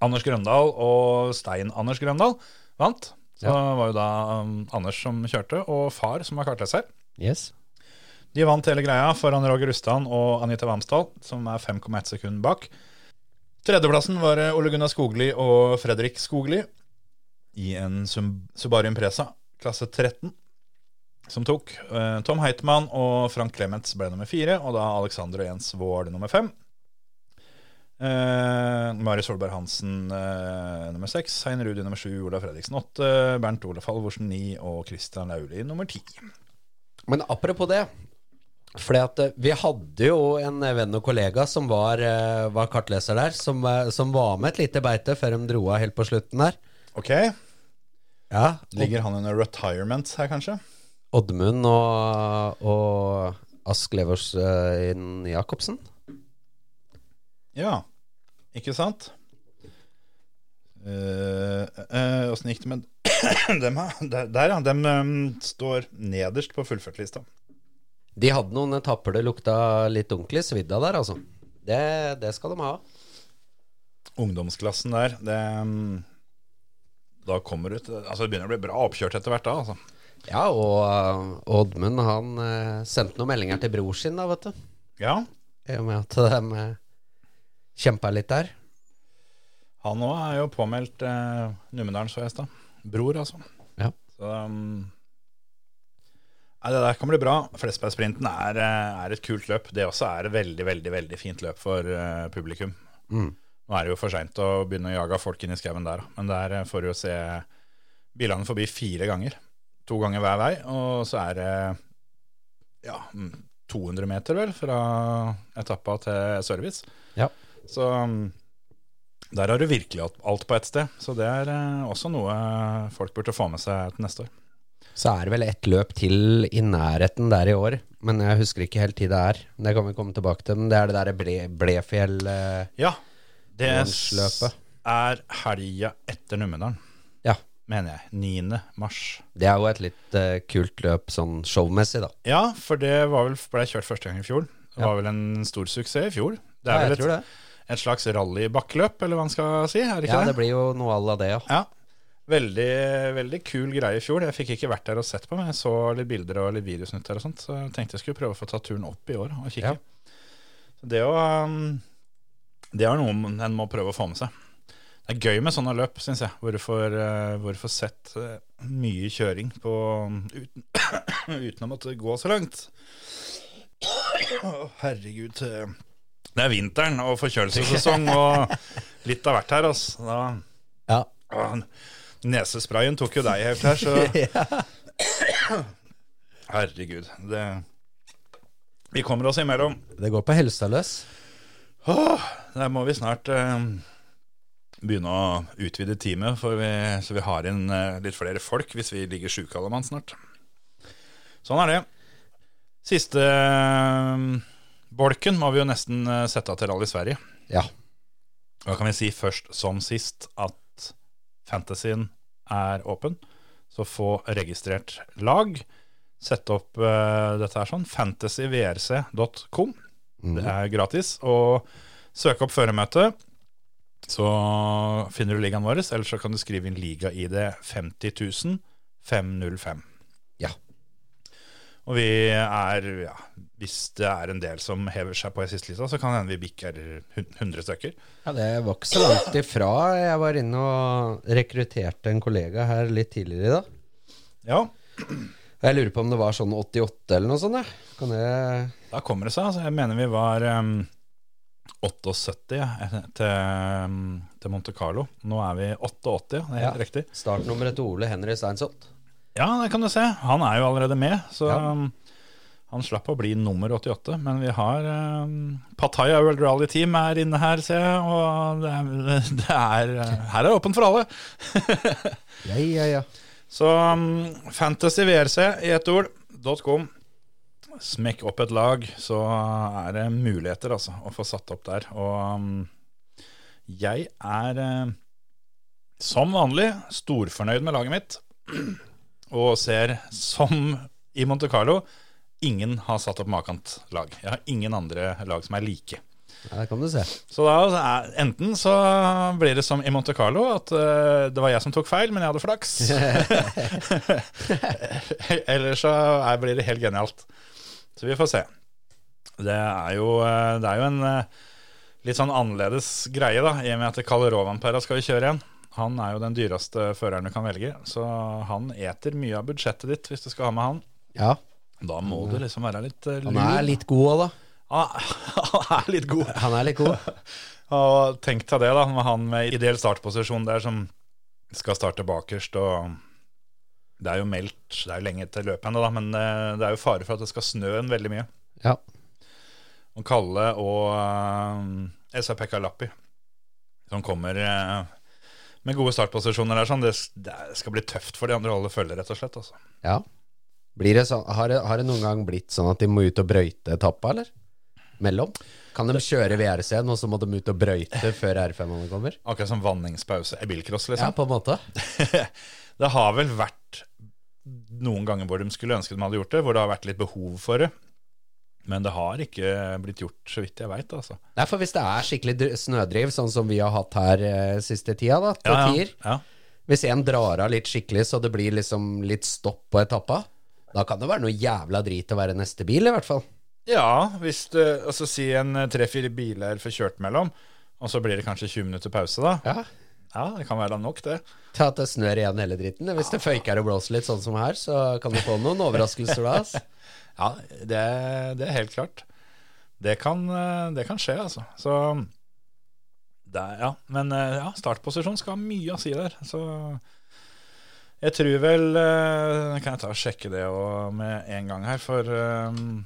Anders Grøndal og Stein Anders Grøndal vant. Så Ja. det var jo da um, Anders som kjørte, og far som var kartleser. Yes. De vant hele greia foran Roger Rustan og Anita Wamsdal, som er 5,1 sekund bak. Tredjeplassen var eh, Ole Gunnar Skogli og Fredrik Skogli i en Subaru Impresa klasse 13, som tok. Eh, Tom Heitmann og Frank Clements ble nummer fire, og da Alexander og Jens Vård nummer fem. Eh, Marius Solberg Hansen eh, nummer seks, Hein Rudi nummer sju, Olav Fredriksen åtte, Bernt Olaf Halvorsen ni og Christian Lauli nummer ti. Men apropos det. Fordi at eh, vi hadde jo en venn og kollega som var, eh, var kartleser der, som, eh, som var med et lite beite før de dro av helt på slutten der. Ok, Ja, Ligger han under retirement her, kanskje? Oddmund og, og Ask Leversen Jacobsen. Ja, ikke sant? Åssen uh, uh, gikk det med dem? her? Der, der ja. De um, står nederst på fullført-lista. De hadde noen etapper det lukta litt ordentlig svidd av der, altså. Det, det skal de ha. Ungdomsklassen der, det Da kommer ut Altså, det begynner å bli bra oppkjørt etter hvert, da. Altså. Ja, og uh, Oddmund han eh, sendte noen meldinger til bror sin, da, vet du. Ja, I og med at de uh, kjempa litt der. han òg er jo påmeldt eh, Numedalen, så jeg i. Bror, altså. Ja. Så em, Nei, Det der kan bli bra. Flesbergsprinten er, eh, er et kult løp. Det også er et veldig veldig, veldig fint løp for uh, publikum. Mm. Nå er det jo for seint å begynne å jage folk inn i skauen der, men der eh, får du jo se bilene forbi fire ganger. To ganger hver vei, og så er det ja, mm, 200 meter vel fra etappa til service. Ja. Så mm, der har du virkelig alt- på ett sted. Så det er også noe folk burde få med seg til neste år. Så er det vel ett løp til i nærheten der i år, men jeg husker ikke helt tid det er. Det kan vi komme tilbake til. Men det er det derre ble, Blefjell eh, Ja, det er helga etter Numedalen, Ja. mener jeg. 9. mars. Det er jo et litt eh, kult løp sånn showmessig, da. Ja, for det var vel, ble kjørt første gang i fjor. Det Ja. var vel en stor suksess i fjor. Det er Ja, vel et, det. et slags rallybakkeløp, eller hva man skal si? Er det ikke Ja, det det? blir jo noe à la det, ja. Ja. Veldig, veldig kul greie i fjor. Jeg fikk ikke vært der og sett på, men jeg så litt bilder og litt videosnutter og sånt, så jeg tenkte jeg skulle prøve å få ta turen opp i år og kikke. Så det, å, um, det er noe en må prøve å få med seg. Det er gøy med sånne løp, syns jeg, hvor du får, eh, sett eh, mye kjøring på, uten, uten å måtte gå så langt. Herregud. eh, Det er vinteren og forkjølelsessesong og litt av hvert her, altså. Da, Ja. Nesesprayen tok jo deg helt her, så Herregud. Det Vi kommer oss imellom. Det går på helsa løs. Åh, der må vi snart eh, begynne å utvide teamet, vi, så vi har inn eh, litt flere folk hvis vi ligger sjuke alle mann snart. Sånn er det. Siste eh, bolken må vi jo nesten eh, sette av til Rally Sverige. Ja. Da kan vi si først som sist at fantasyen er åpen. Så få registrert lag. Sett opp uh, dette her sånn. fantasyvrc.com. Det er gratis. Og søk opp føremøte, så finner du ligaen vår. Eller så kan du skrive inn liga-ID 50005. 505. Ja. Og vi er, ja, hvis det er en del som hever seg på i siste lista, så kan det hende vi bikker hun- 100 stykker. Ja, Det var ikke så langt ifra. Jeg var inne og rekrutterte en kollega her litt tidligere i dag. Ja, Jeg lurer på om det var sånn 88 eller noe sånt. Kan jeg da kommer det seg. Altså, jeg mener vi var um, 78 ja, til, til Monte Carlo. Nå er vi 88, det er helt Ja. riktig. Startnummeret til Ole Henry Steinsot. Ja, det kan du se. Han er jo allerede med, så Ja. um, han slapp å bli nummer 88. Men vi har um, Pattaya World Rally Team er inne her, ser jeg. Og det er, det er uh, Her er det åpent for alle. Ja, ja, ja. Så um, Fantasy VRC i ett ord, .com. Smekk opp et lag, så er det muligheter altså, å få satt opp der. Og um, jeg er eh, som vanlig storfornøyd med laget mitt. Og ser, som i Monte Carlo, ingen har satt opp makant lag. Jeg har ingen andre lag som er like. ja, det kan du se. Så da enten så blir det som i Monte Carlo, at uh, det var jeg som tok feil, men jeg hadde flaks. Eller så er, blir det helt genialt. Så vi får se. Det er jo, eh, det er jo en uh, litt sånn annerledes greie, da, i og med at Kalle Rovanpera skal jo kjøre igjen. Han er jo den dyreste føreren du kan velge, så han eter mye av budsjettet ditt hvis du skal ha med han. Ja, Da må du liksom være litt uh, han er litt god òg, da. Han, er litt god. Han er litt god. Og tenk deg det, da, med han med ideell startposisjon der som skal starte bakerst. og Det er jo meldt, det er jo lenge til løpet ennå, da, men eh, det er jo fare for at det skal snø en veldig mye. Ja. Og Kalle og uh, Esa-Pekka Lappi, som kommer eh, med gode startposisjoner der, sånn, det, det skal bli tøft for de andre å holde følge, rett og slett. Altså. ja. Blir det så, har, det, har det noen gang blitt sånn at de må ut og brøyte etappa, eller? Mellom? Kan de kjøre VRC-en, og så må de ut og brøyte før R5-ene kommer? Akkurat som vanningspause i bilcross, Ja, liksom. på en måte. det har vel vært noen ganger hvor de skulle ønske de hadde gjort det, hvor det har vært litt behov for det. Men det har ikke blitt gjort, så vidt jeg veit. Altså. Nei, for hvis det er skikkelig snødriv, sånn som vi har hatt her eh, siste tida, da, til Ja, tier ja. Hvis en drar av litt skikkelig, så det blir liksom litt stopp på etappa, da kan det være noe jævla drit å være neste bil, i hvert fall. ja, hvis du Altså si en eh, tre-fire biler får kjørt mellom, og så blir det kanskje 20 minutter pause, da. Ja. Ja, det kan være nok, det. Til at det snør igjen hele dritten. Hvis det føyker og blåser litt, sånn som her, så kan du få noen overraskelser da. ass. Ja, det, det er helt klart. Det kan, eh, det kan skje, altså. Så det er, Ja, men eh, ja, startposisjon skal ha mye å si der. Så jeg tror vel eh, Kan jeg ta og sjekke det med en gang her, for um,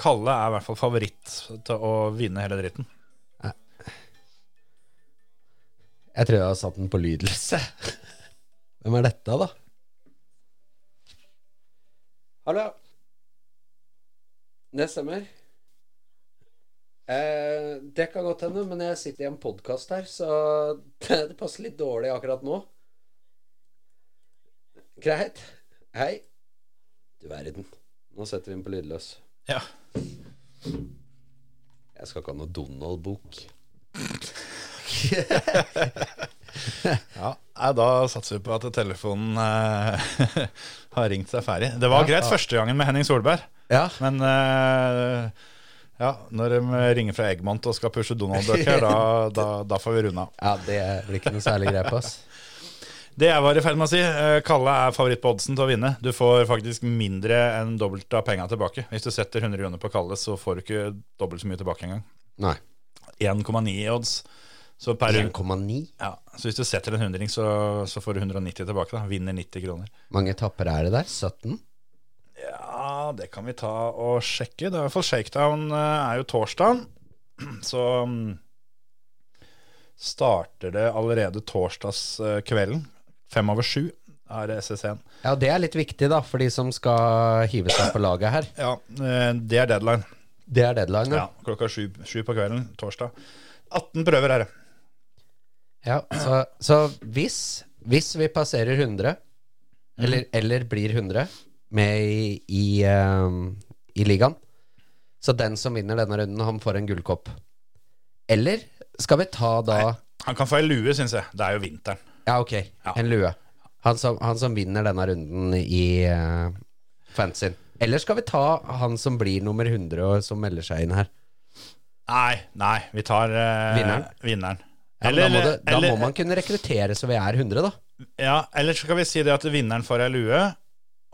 Kalle er i hvert fall favoritt til å vinne hele dritten. Jeg tror jeg har satt den på lydløse. Hvem er dette, da? Hallo. Det stemmer. Eh, det kan godt hende, men jeg sitter i en podkast her, så det, passer litt dårlig akkurat nå. Greit. Hei. Du verden. Nå setter vi den på lydløs. Ja. Jeg skal ikke ha noe Donald-bok. ja. Da satser vi på at telefonen eh, har ringt seg ferdig. Det var Ja, greit ja. første gangen med Henning Solberg. Ja. Men uh, ja, når de ringer fra Eggmont og skal pushe Donald-bøker, da, da, da får vi runde av. ja, det blir ikke noe særlig grep, ass. Det jeg var i ferd med å si, eh, Kalle er favoritt på oddsen til å vinne. Du får faktisk mindre enn dobbelt av penga tilbake. Hvis du setter 100 kroner på Kalle, så får du ikke dobbelt så mye tilbake engang. Nei. 1,9 i odds. Så, per, 1,9? ja, så hvis du setter en hundring, så, så får du 190 tilbake. da Vinner 90 kroner. mange tapper er det der? 17? Ja, det kan vi ta og sjekke. Det er i hvert fall Shakedown eh, er jo torsdag. Så mm, starter det allerede torsdagskvelden. Fem over sju er SS1. Ja, det er litt viktig, da, for de som skal hive seg på laget her. Ja, eh, det er deadline. Det er deadline, Ja, klokka sju, sju på kvelden torsdag. 18 prøver er det. Ja, så, så hvis, hvis vi passerer 100, eller, eller blir 100 med i, i, uh, i ligaen, så den som vinner denne runden, han får en gullkopp. Eller skal vi ta da Han kan få ei lue, syns jeg. Det er jo vinteren. Ja, ok, Ja. en lue. Han som, han som vinner denne runden i uh, fanzine. Eller skal vi ta han som blir nummer 100 og som melder seg inn her? Nei, nei, vi tar uh, Vinneren? vinneren. Ja, da, må det, da må man kunne rekruttere så vi er 100, da. Ja, eller så skal vi si det at vinneren får ei lue,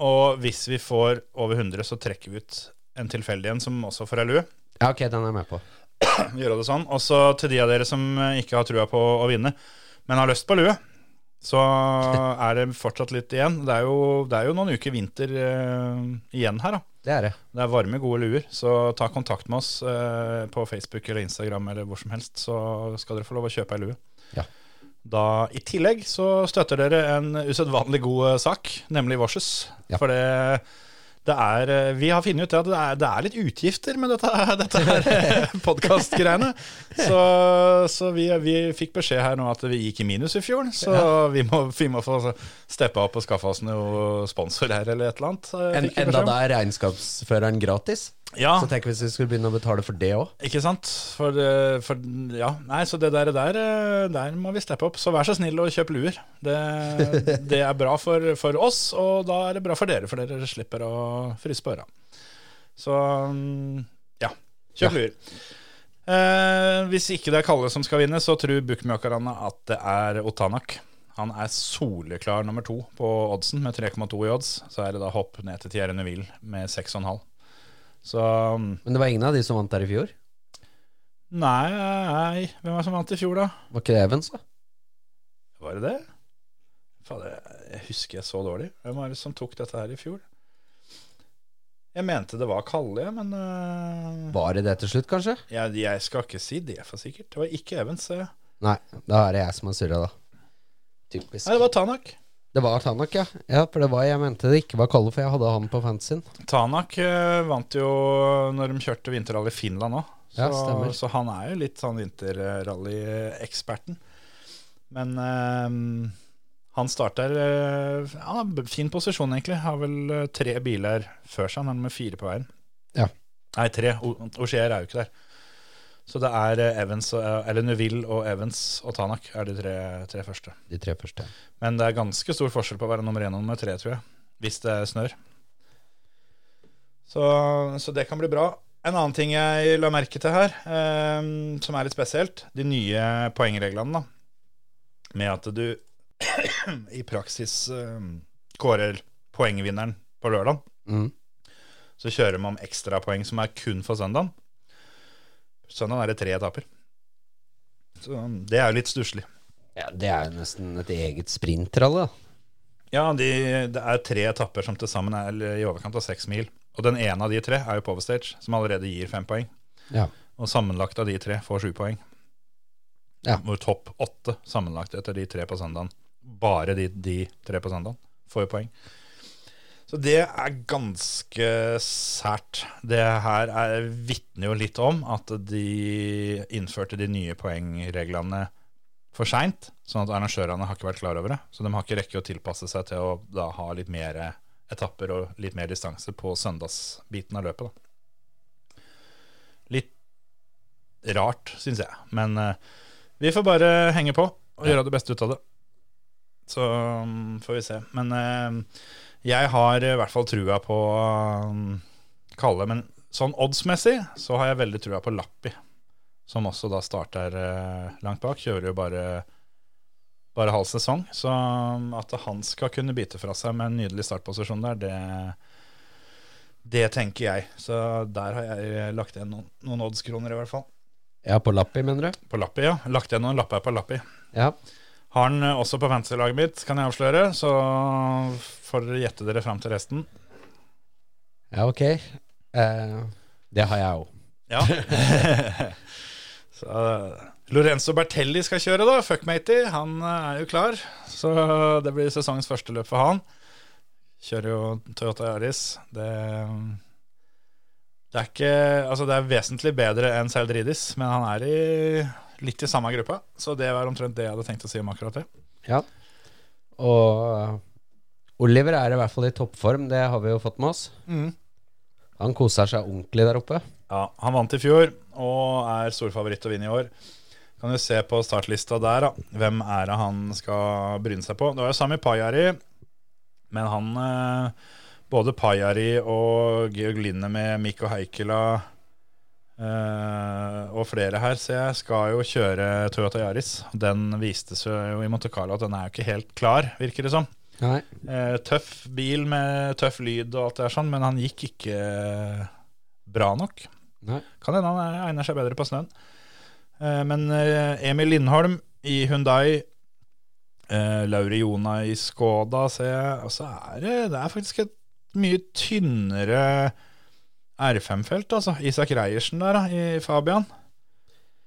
og hvis vi får over 100, så trekker vi ut en tilfeldig en som også får ei lue. Ja, ok, den er jeg med på. gjøre det sånn. Og så til de av dere som ikke har trua på å vinne, men har lyst på lue, så er det fortsatt litt igjen. Det er jo, det er jo noen uker vinter uh, igjen her, da. Det er det. Det er varme, gode luer, så ta kontakt med oss uh, på Facebook eller Instagram eller hvor som helst, så skal dere få lov å kjøpe ei lue. Ja. Da, I tillegg så støtter dere en usedvanlig god eh, sak, nemlig Vorses. Ja. For det, det er eh, Vi har funnet ut at det er, det er litt utgifter med dette, dette her podkastgreiene. Så, så vi, vi fikk beskjed her nå at vi gikk i minus i fjor, så vi, må, vi må få steppe opp og skaffe oss noe sponsor her eller et eller annet. eh, En, enda det er regnskapsføreren gratis. Ja. Så tenk hvis vi skulle begynne å betale for det òg. Ikke sant? For, eh, for ja, nei, så det der, der, eh, der må vi steppe opp. Så vær så snill og kjøp luer. Det, det er bra for, for oss, og da er det bra for dere, for dere slipper å fryse på øra. Så mm, ja, kjøp luer. Eh, hvis ikke det er Kalle som skal vinne, så tror bookmakerne at det er Otanak. Han er soleklar nummer to på oddsen med 3,2 i odds. Så er det da hopp ned til Thierry Neville med 6,5. Så mm, Men det var ingen av de som vant der i fjor? Nei, nei, hvem var det som vant i fjor, da? Var ikke det Evans, da? Var det det? Fader, jeg husker jeg så dårlig. Hvem var det som tok dette her i fjor? Jeg mente det var Kalle, men uh, Var det det til slutt, kanskje? jeg, jeg skal ikke si det for sikkert. Det var ikke Evans. Uh. Nei, da er det jeg som har surra, da. Typisk. Nei, det var Tanak. Det var Tanak, ja. Ja, for det var, Jeg mente det ikke var Kalle, for jeg hadde han på fansen. Tanak uh, vant jo når de kjørte vinterrally i Finland òg. Så, Ja, så han er jo litt sånn vinterrally-eksperten. Men øh, han starter ja, fin posisjon, egentlig. Har vel øh, tre biler før seg. Han er nummer fire på veien. Ja. Nei, tre. Auxier er jo ikke der. Så det er eh, Evans, eller Neville og Evans og Tanak er de tre, tre første. De tre første. Men det er ganske stor forskjell på å være nummer én og nummer tre, tror jeg. Hvis det snør. Så, så det kan bli bra. En annen ting jeg la merke til her, eh, som er litt spesielt, de nye poengreglene, da. Med at du i praksis eh, kårer poengvinneren på lørdag. Mm. Så kjører man ekstrapoeng som er kun for søndagen. Søndagen er det tre etapper. Så det er jo litt stusslig. Ja, det er jo nesten et eget sprintralle, da. Ja, de, det er tre etapper som til sammen er i overkant av seks mil. Og den ene av de tre er jo på overstage, som allerede gir fem poeng. Ja. Og sammenlagt av de tre får sju poeng. Ja. Hvor topp åtte sammenlagt etter de tre på søndagen, bare de, de tre på søndagen, får jo poeng. Så det er ganske sært. Det her er, vitner jo litt om at de innførte de nye poengreglene for seint, sånn at arrangørene har ikke vært klar over det. Så de har ikke rekke å tilpasse seg til å da ha litt mer etapper og litt mer distanse på søndagsbiten av løpet. Da. Litt rart, syns jeg. Men eh, vi får bare henge på og gjøre det beste ut av det. Så um, får vi se. Men uh, jeg har i hvert fall trua på mm, Kalle. Men sånn oddsmessig så har jeg veldig trua på Lappi, som også da starter uh, langt bak. Kjører jo bare bare halv sesong. Så um, at han skal kunne bite fra seg med en nydelig startposisjon der, det, det tenker jeg. Så der har jeg lagt igjen noen, noen oddskroner, i hvert fall. Ja, på Lappi, mener du? På Lappi, ja. Lagt igjen noen lapper på Lappi. Ja. Har han eh, også på fantasy-laget mitt, kan jeg avsløre. Så får dere gjette dere fram til resten. Ja, ok. Eh, det har jeg òg. Ja. så Lorenzo Bertelli skal kjøre, da. Fuckmatey. Han eh, er jo klar. Så det blir sesongens første løp for han. Kjører jo Toyota Yaris. Det, det er ikke Altså, det er vesentlig bedre enn Seldridis, men han er i litt i samme gruppa. Så det var omtrent det jeg hadde tenkt å si om akkurat det. Ja. Og uh, Oliver er i hvert fall i toppform, det har vi jo fått med oss. Han koser seg ordentlig der oppe. Ja, Han vant i fjor og er storfavoritt til å vinne i år. Kan du se på startlista der, da. Hvem er det han skal bryne seg på? Det var jo Sami Pajari, men han eh, Både Pajari og Georg Linne med Mikko Heikkila eh, og flere her, ser jeg, skal jo kjøre Toyota Yaris. Den viste seg jo i Monte Carlo at den er jo ikke helt klar, virker det som. Eh, tøff bil med tøff lyd og alt det der sånn, men han gikk ikke bra nok. Nei. Kan hende han egner seg bedre på snøen. Uh, Men eh, Emil Lindholm i Hundai, eh, Lauri Jona i Skoda, ser jeg. Og så er det, det er faktisk et mye tynnere R5-felt, altså. Isak Reiersen der, da, i Fabian.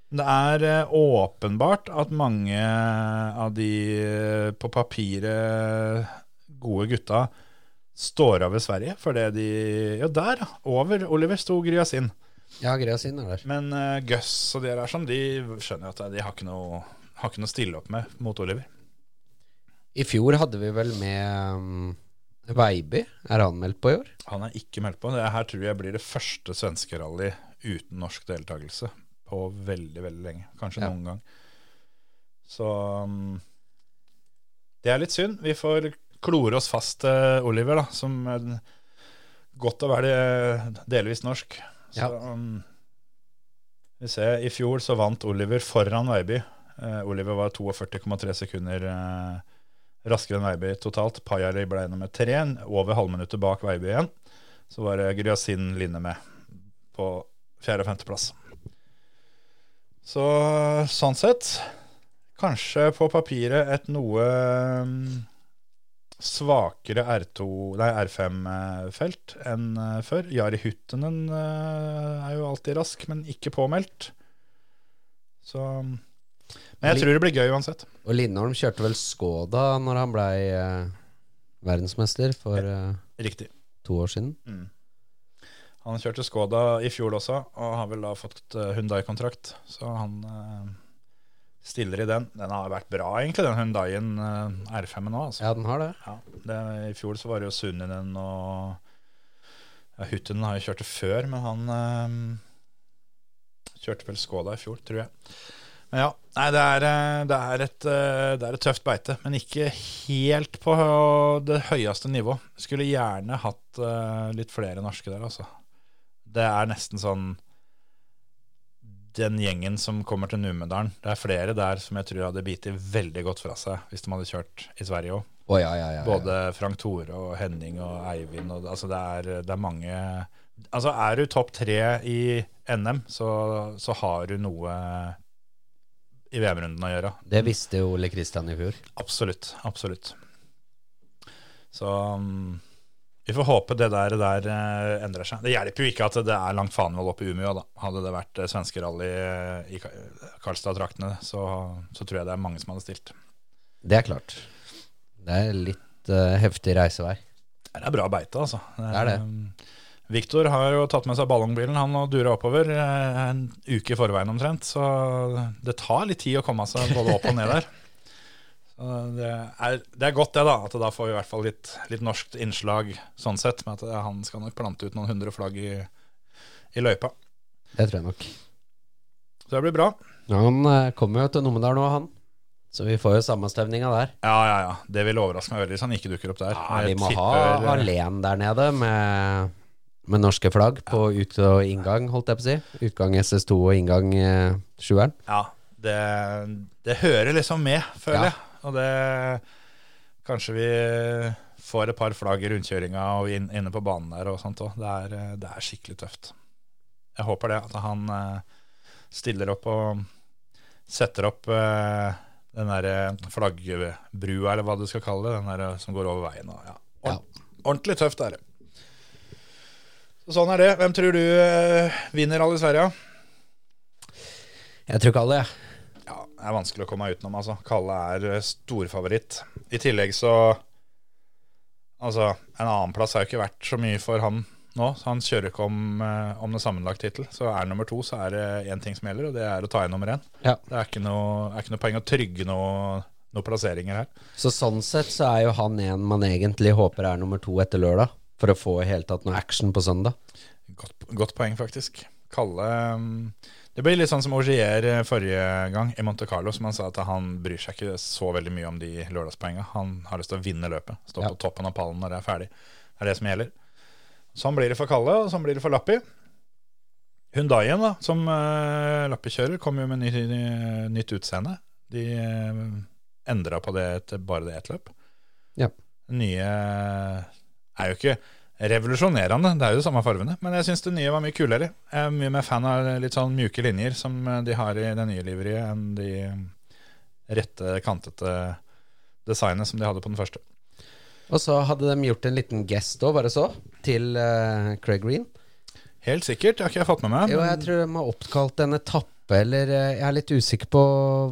Det er eh, åpenbart at mange av de eh, på papiret gode gutta står av ved Sverige fordi de Ja, der. Over Oliver sto Gryasin. Ja, Gryasin er der. Men uh, Gus og de der som, de skjønner at de har ikke noe har ikke noe å stille opp med mot Oliver. I fjor hadde vi vel med um, Veiby. Er han meldt på i år? Han er ikke meldt på. Det her tror jeg blir det første svenskerally uten norsk deltakelse på veldig, veldig lenge. Kanskje Ja. noen gang. Så um, det er litt synd. Vi får klore oss fast til Oliver, da, som er godt å være delvis norsk. Så, Ja. um, vi ser, I fjor så vant Oliver foran Veiby. Uh, Oliver var 42,3 sekunder eh, raskere enn Veiby totalt. Pajari ble nummer tre, over halvminuttet bak Veiby igjen. Så var det Gryasin Linne med på fjerde- og femteplass. Så sånn sett Kanskje på papiret et noe mm, svakere R2, nei, R5-felt enn eh, før. Jari Huttenen eh, er jo alltid rask, men ikke påmeldt. Så Men jeg tror det blir gøy uansett. Og Lindholm kjørte vel Skoda når han blei eh, verdensmester for eh, to år siden. Mm. Han kjørte Skoda i fjor også, og har vel da fått eh, Hyundai-kontrakt. Så han eh, stiller i den. Den har vært bra, egentlig, den Hundaien eh, R5-en nå. Altså. Ja, den har det. Ja, det, I fjor så var det jo Sunninen og ja, Hutten har jo kjørt det før, men han eh, kjørte vel Skoda i fjor, tror jeg. Ja, nei, det er, eh, det, er et, eh, det er et tøft beite, men ikke helt på det høyeste nivå. Skulle gjerne hatt eh, litt flere norske der, altså. Det er nesten sånn den gjengen som kommer til Numedalen. Det er flere der som jeg tror hadde bitt veldig godt fra seg hvis de hadde kjørt i Sverige òg. Oh, ja, ja, ja, ja. Både Frank Tore og Henning og Eivind. Og, altså det, er, det er mange Altså Er du topp tre i NM, så, så har du noe i VM-runden å gjøre. Det visste jo Ole Kristian i fjor. Absolutt. Absolutt. Så um, vi får håpe det der, der uh, endrer seg. Det hjelper jo ikke at det er langt faenvoll oppe i Umeå. da. Hadde det vært uh, svenskerally eh, i Karlstad-traktene, så, så tror jeg det er mange som hadde stilt. Det er klart. Det er litt eh, heftig reisevei. Det er bra beite, altså. Det er det. um, Viktor har jo tatt med seg ballongbilen han og dura oppover eh, en uke i forveien omtrent. Så det tar litt tid å komme seg både opp og ned der. Så det, er, det er godt det, da. At da får vi i hvert fall litt, litt norsk innslag sånn sett. Med at han skal nok plante ut noen hundre flagg i, i løypa. Det tror jeg nok. Så det blir bra. Ja, han eh, kommer jo til Numedal nå, han. Så vi får jo sammenstemninga der. Ja, ja, ja. Det vil overraske meg veldig hvis han ikke dukker opp der. Ja, vi må må ha tipper- Alen der nede med, med norske flagg på ut- og inngang, holdt jeg på å si. Utgang SS2 og inngang eh, sjueren. Ja, det, det hører liksom med, føler Ja. jeg. Og det Kanskje vi får et par flagg i rundkjøringa og inn, inne på banen der og sånt òg. Det, eh, det er skikkelig tøft. Jeg håper det, at han eh, stiller opp og setter opp eh, den derre flaggbrua, eller hva du skal kalle det, den der som går over veien. Og, ja. Ordentlig tøft er det. Så sånn er det. Hvem tror du eh, vinner i Sverige? Jeg tror Kalle, alle, jeg. Ja, det er vanskelig å komme meg utenom, altså. Kalle er eh, storfavoritt. I tillegg så Altså, en annenplass har jo ikke vært så mye for han nå. Så han kjører ikke om, eh, om det sammenlagt tittel. Så er han nummer to, så er det én ting som gjelder, og det er å ta igjen nummer én. Ja. Det er ikke noe, er ikke noe poeng å trygge noe, noen plasseringer her. Så sånn sett så er jo han en man egentlig håper er nummer to etter lørdag. For å få i hele tatt noe action på søndag. Godt, godt poeng, faktisk. Kalle mm, Det blir litt sånn som Augier eh, forrige gang i Monte Carlo, som han sa at han bryr seg ikke så veldig mye om de lørdagspoengene. Han har lyst til å vinne løpet. Stå Ja. på toppen av pallen når det er ferdig. Det er det som gjelder. Sånn blir det for Kalle, og sånn blir det for Lappi. Hundaien, da, som uh, Lappi kjører, kom jo med ny, ny, nytt utseende. De uh, endra på det til bare det ett løp. Ja. Nye er jo ikke revolusjonerende. Det er jo de samme fargene, men jeg syns det nye var mye kulere. Jeg er mye mer fan av litt sånn mjuke linjer som de har i det nye liveriet, enn de rette, kantete designet som de hadde på den første. Og så hadde de gjort en liten gest òg, bare så, til uh, Craig Green. Helt sikkert, det har ikke jeg fått med meg. Jo, jeg tror de har oppkalt en etappe, eller eh, Jeg er litt usikker på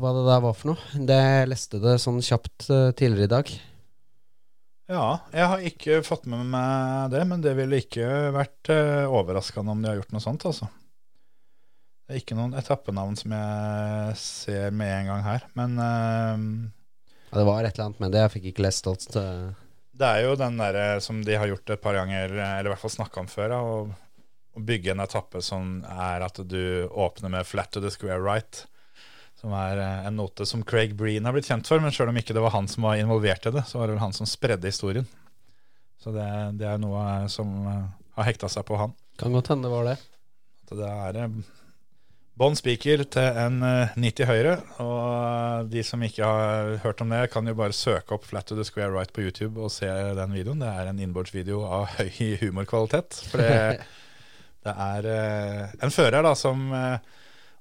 hva det der var for noe. Det jeg leste det sånn kjapt eh, tidligere i dag. Ja, jeg har ikke fått med meg det, men det ville ikke vært uh, overraskende om de har gjort noe sånt, altså. Det er ikke noen etappenavn som jeg ser med en gang her, men uh, Ja, det var et eller annet med det. Jeg fikk ikke lest alt. eh. det er jo den derre som de har gjort et par ganger, eller i hvert fall snakka om før, å bygge en etappe som er at du åpner med 'flat to the square right'. Som er eh, en note som Craig Breen har blitt kjent for, men sjøl om ikke det var han som var involvert i det, så var det vel han som spredde historien. Så det, det er noe eh, som eh, har hekta seg på han. Kan godt hende det var det. At det er bånn spiker til en eh, 90 høyre. Og de som ikke har hørt om det, kan jo bare søke opp 'Flat to the Square Right' på YouTube og se den videoen. Det er en innbordsvideo av høy humorkvalitet. For det, det er en fører da som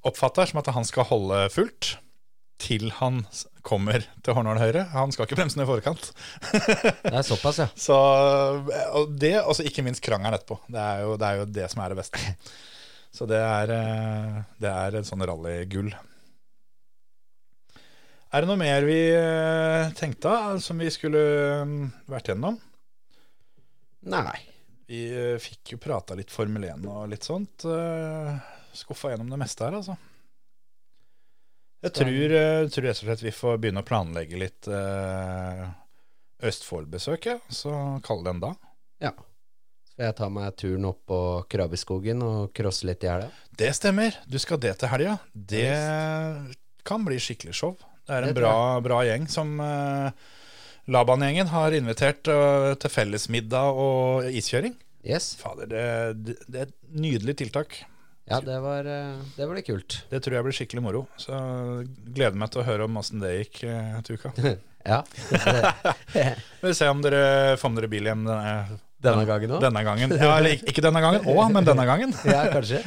oppfatter som at han skal holde fullt til han kommer til Hornålen høyre. Han skal ikke bremse ned i forkant. Det er såpass, ja. Så, og det, og så ikke minst krangelen etterpå. Det er, jo, det er jo det som er det beste. Så det er, eh, det er en sånn rallygull. Er det noe mer vi eh, tenkte av som vi skulle eh, vært gjennom? Nei. Vi eh, fikk jo prata litt Formel 1 og litt sånt. Skuffa gjennom det meste her, altså. Jeg tror, eh, tror rett og slett vi får begynne å planlegge litt eh, Østfold-besøk, ja. Så kall det en dag. Ja. Skal jeg ta meg turen opp på Krabbeskogen og crosse litt i helga? Det stemmer. Du skal det til helga. Det kan bli skikkelig show. Det er en Det bra, bra gjeng som uh, Laban-gjengen har invitert uh, til fellesmiddag og iskjøring. Yes. Fader, det, det, det er et nydelig tiltak. Ja, det var, eh, det var litt kult. Det tror jeg blir skikkelig moro. Så gleder meg til å høre om åssen det gikk eh, til uka. Ja. Vi får se om dere får med dere bil hjem denne, denne gangen òg? denne gangen. Ja, eller ikke- ikke denne gangen òg, men denne gangen. Ja, kanskje.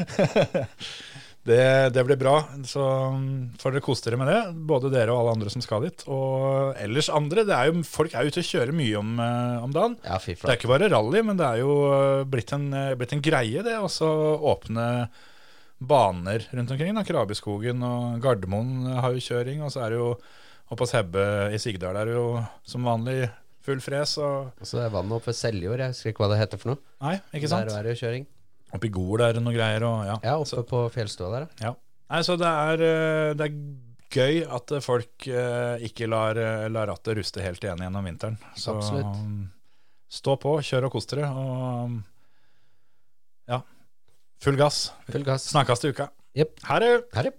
Det, det blir bra. Så mm, får dere kose dere med det, både dere og alle andre som skal dit. Og ellers andre. Det er jo, folk er ute og kjører mye om, eh, om dagen. Ja, Det er ikke bare rally, men det er jo eh, blitt en, eh, blitt en greie, det. Også åpne baner rundt omkring. da, Krabiskogen og Gardermoen har jo kjøring. Og så er det jo oppe hos Hebbe i Sigdal er det jo som vanlig full fres. Og, Og så er vannet oppe ved Seljord. Jeg husker ikke hva det heter for noe. nei, ikke sant? Der er det jo kjøring. Oppe i Gol er det noe greier. Og, ja. Ja, oppe på fjellstua der. ja. Nei, så det er, eh, det er gøy at eh, folk eh, ikke lar, lar rattet ruste helt igjen gjennom vinteren. Så Absolutt. um, stå på, kjør og kos dere. Og um, ja, full gass. Full gass. Snakkes til uka. Yep. Ha det.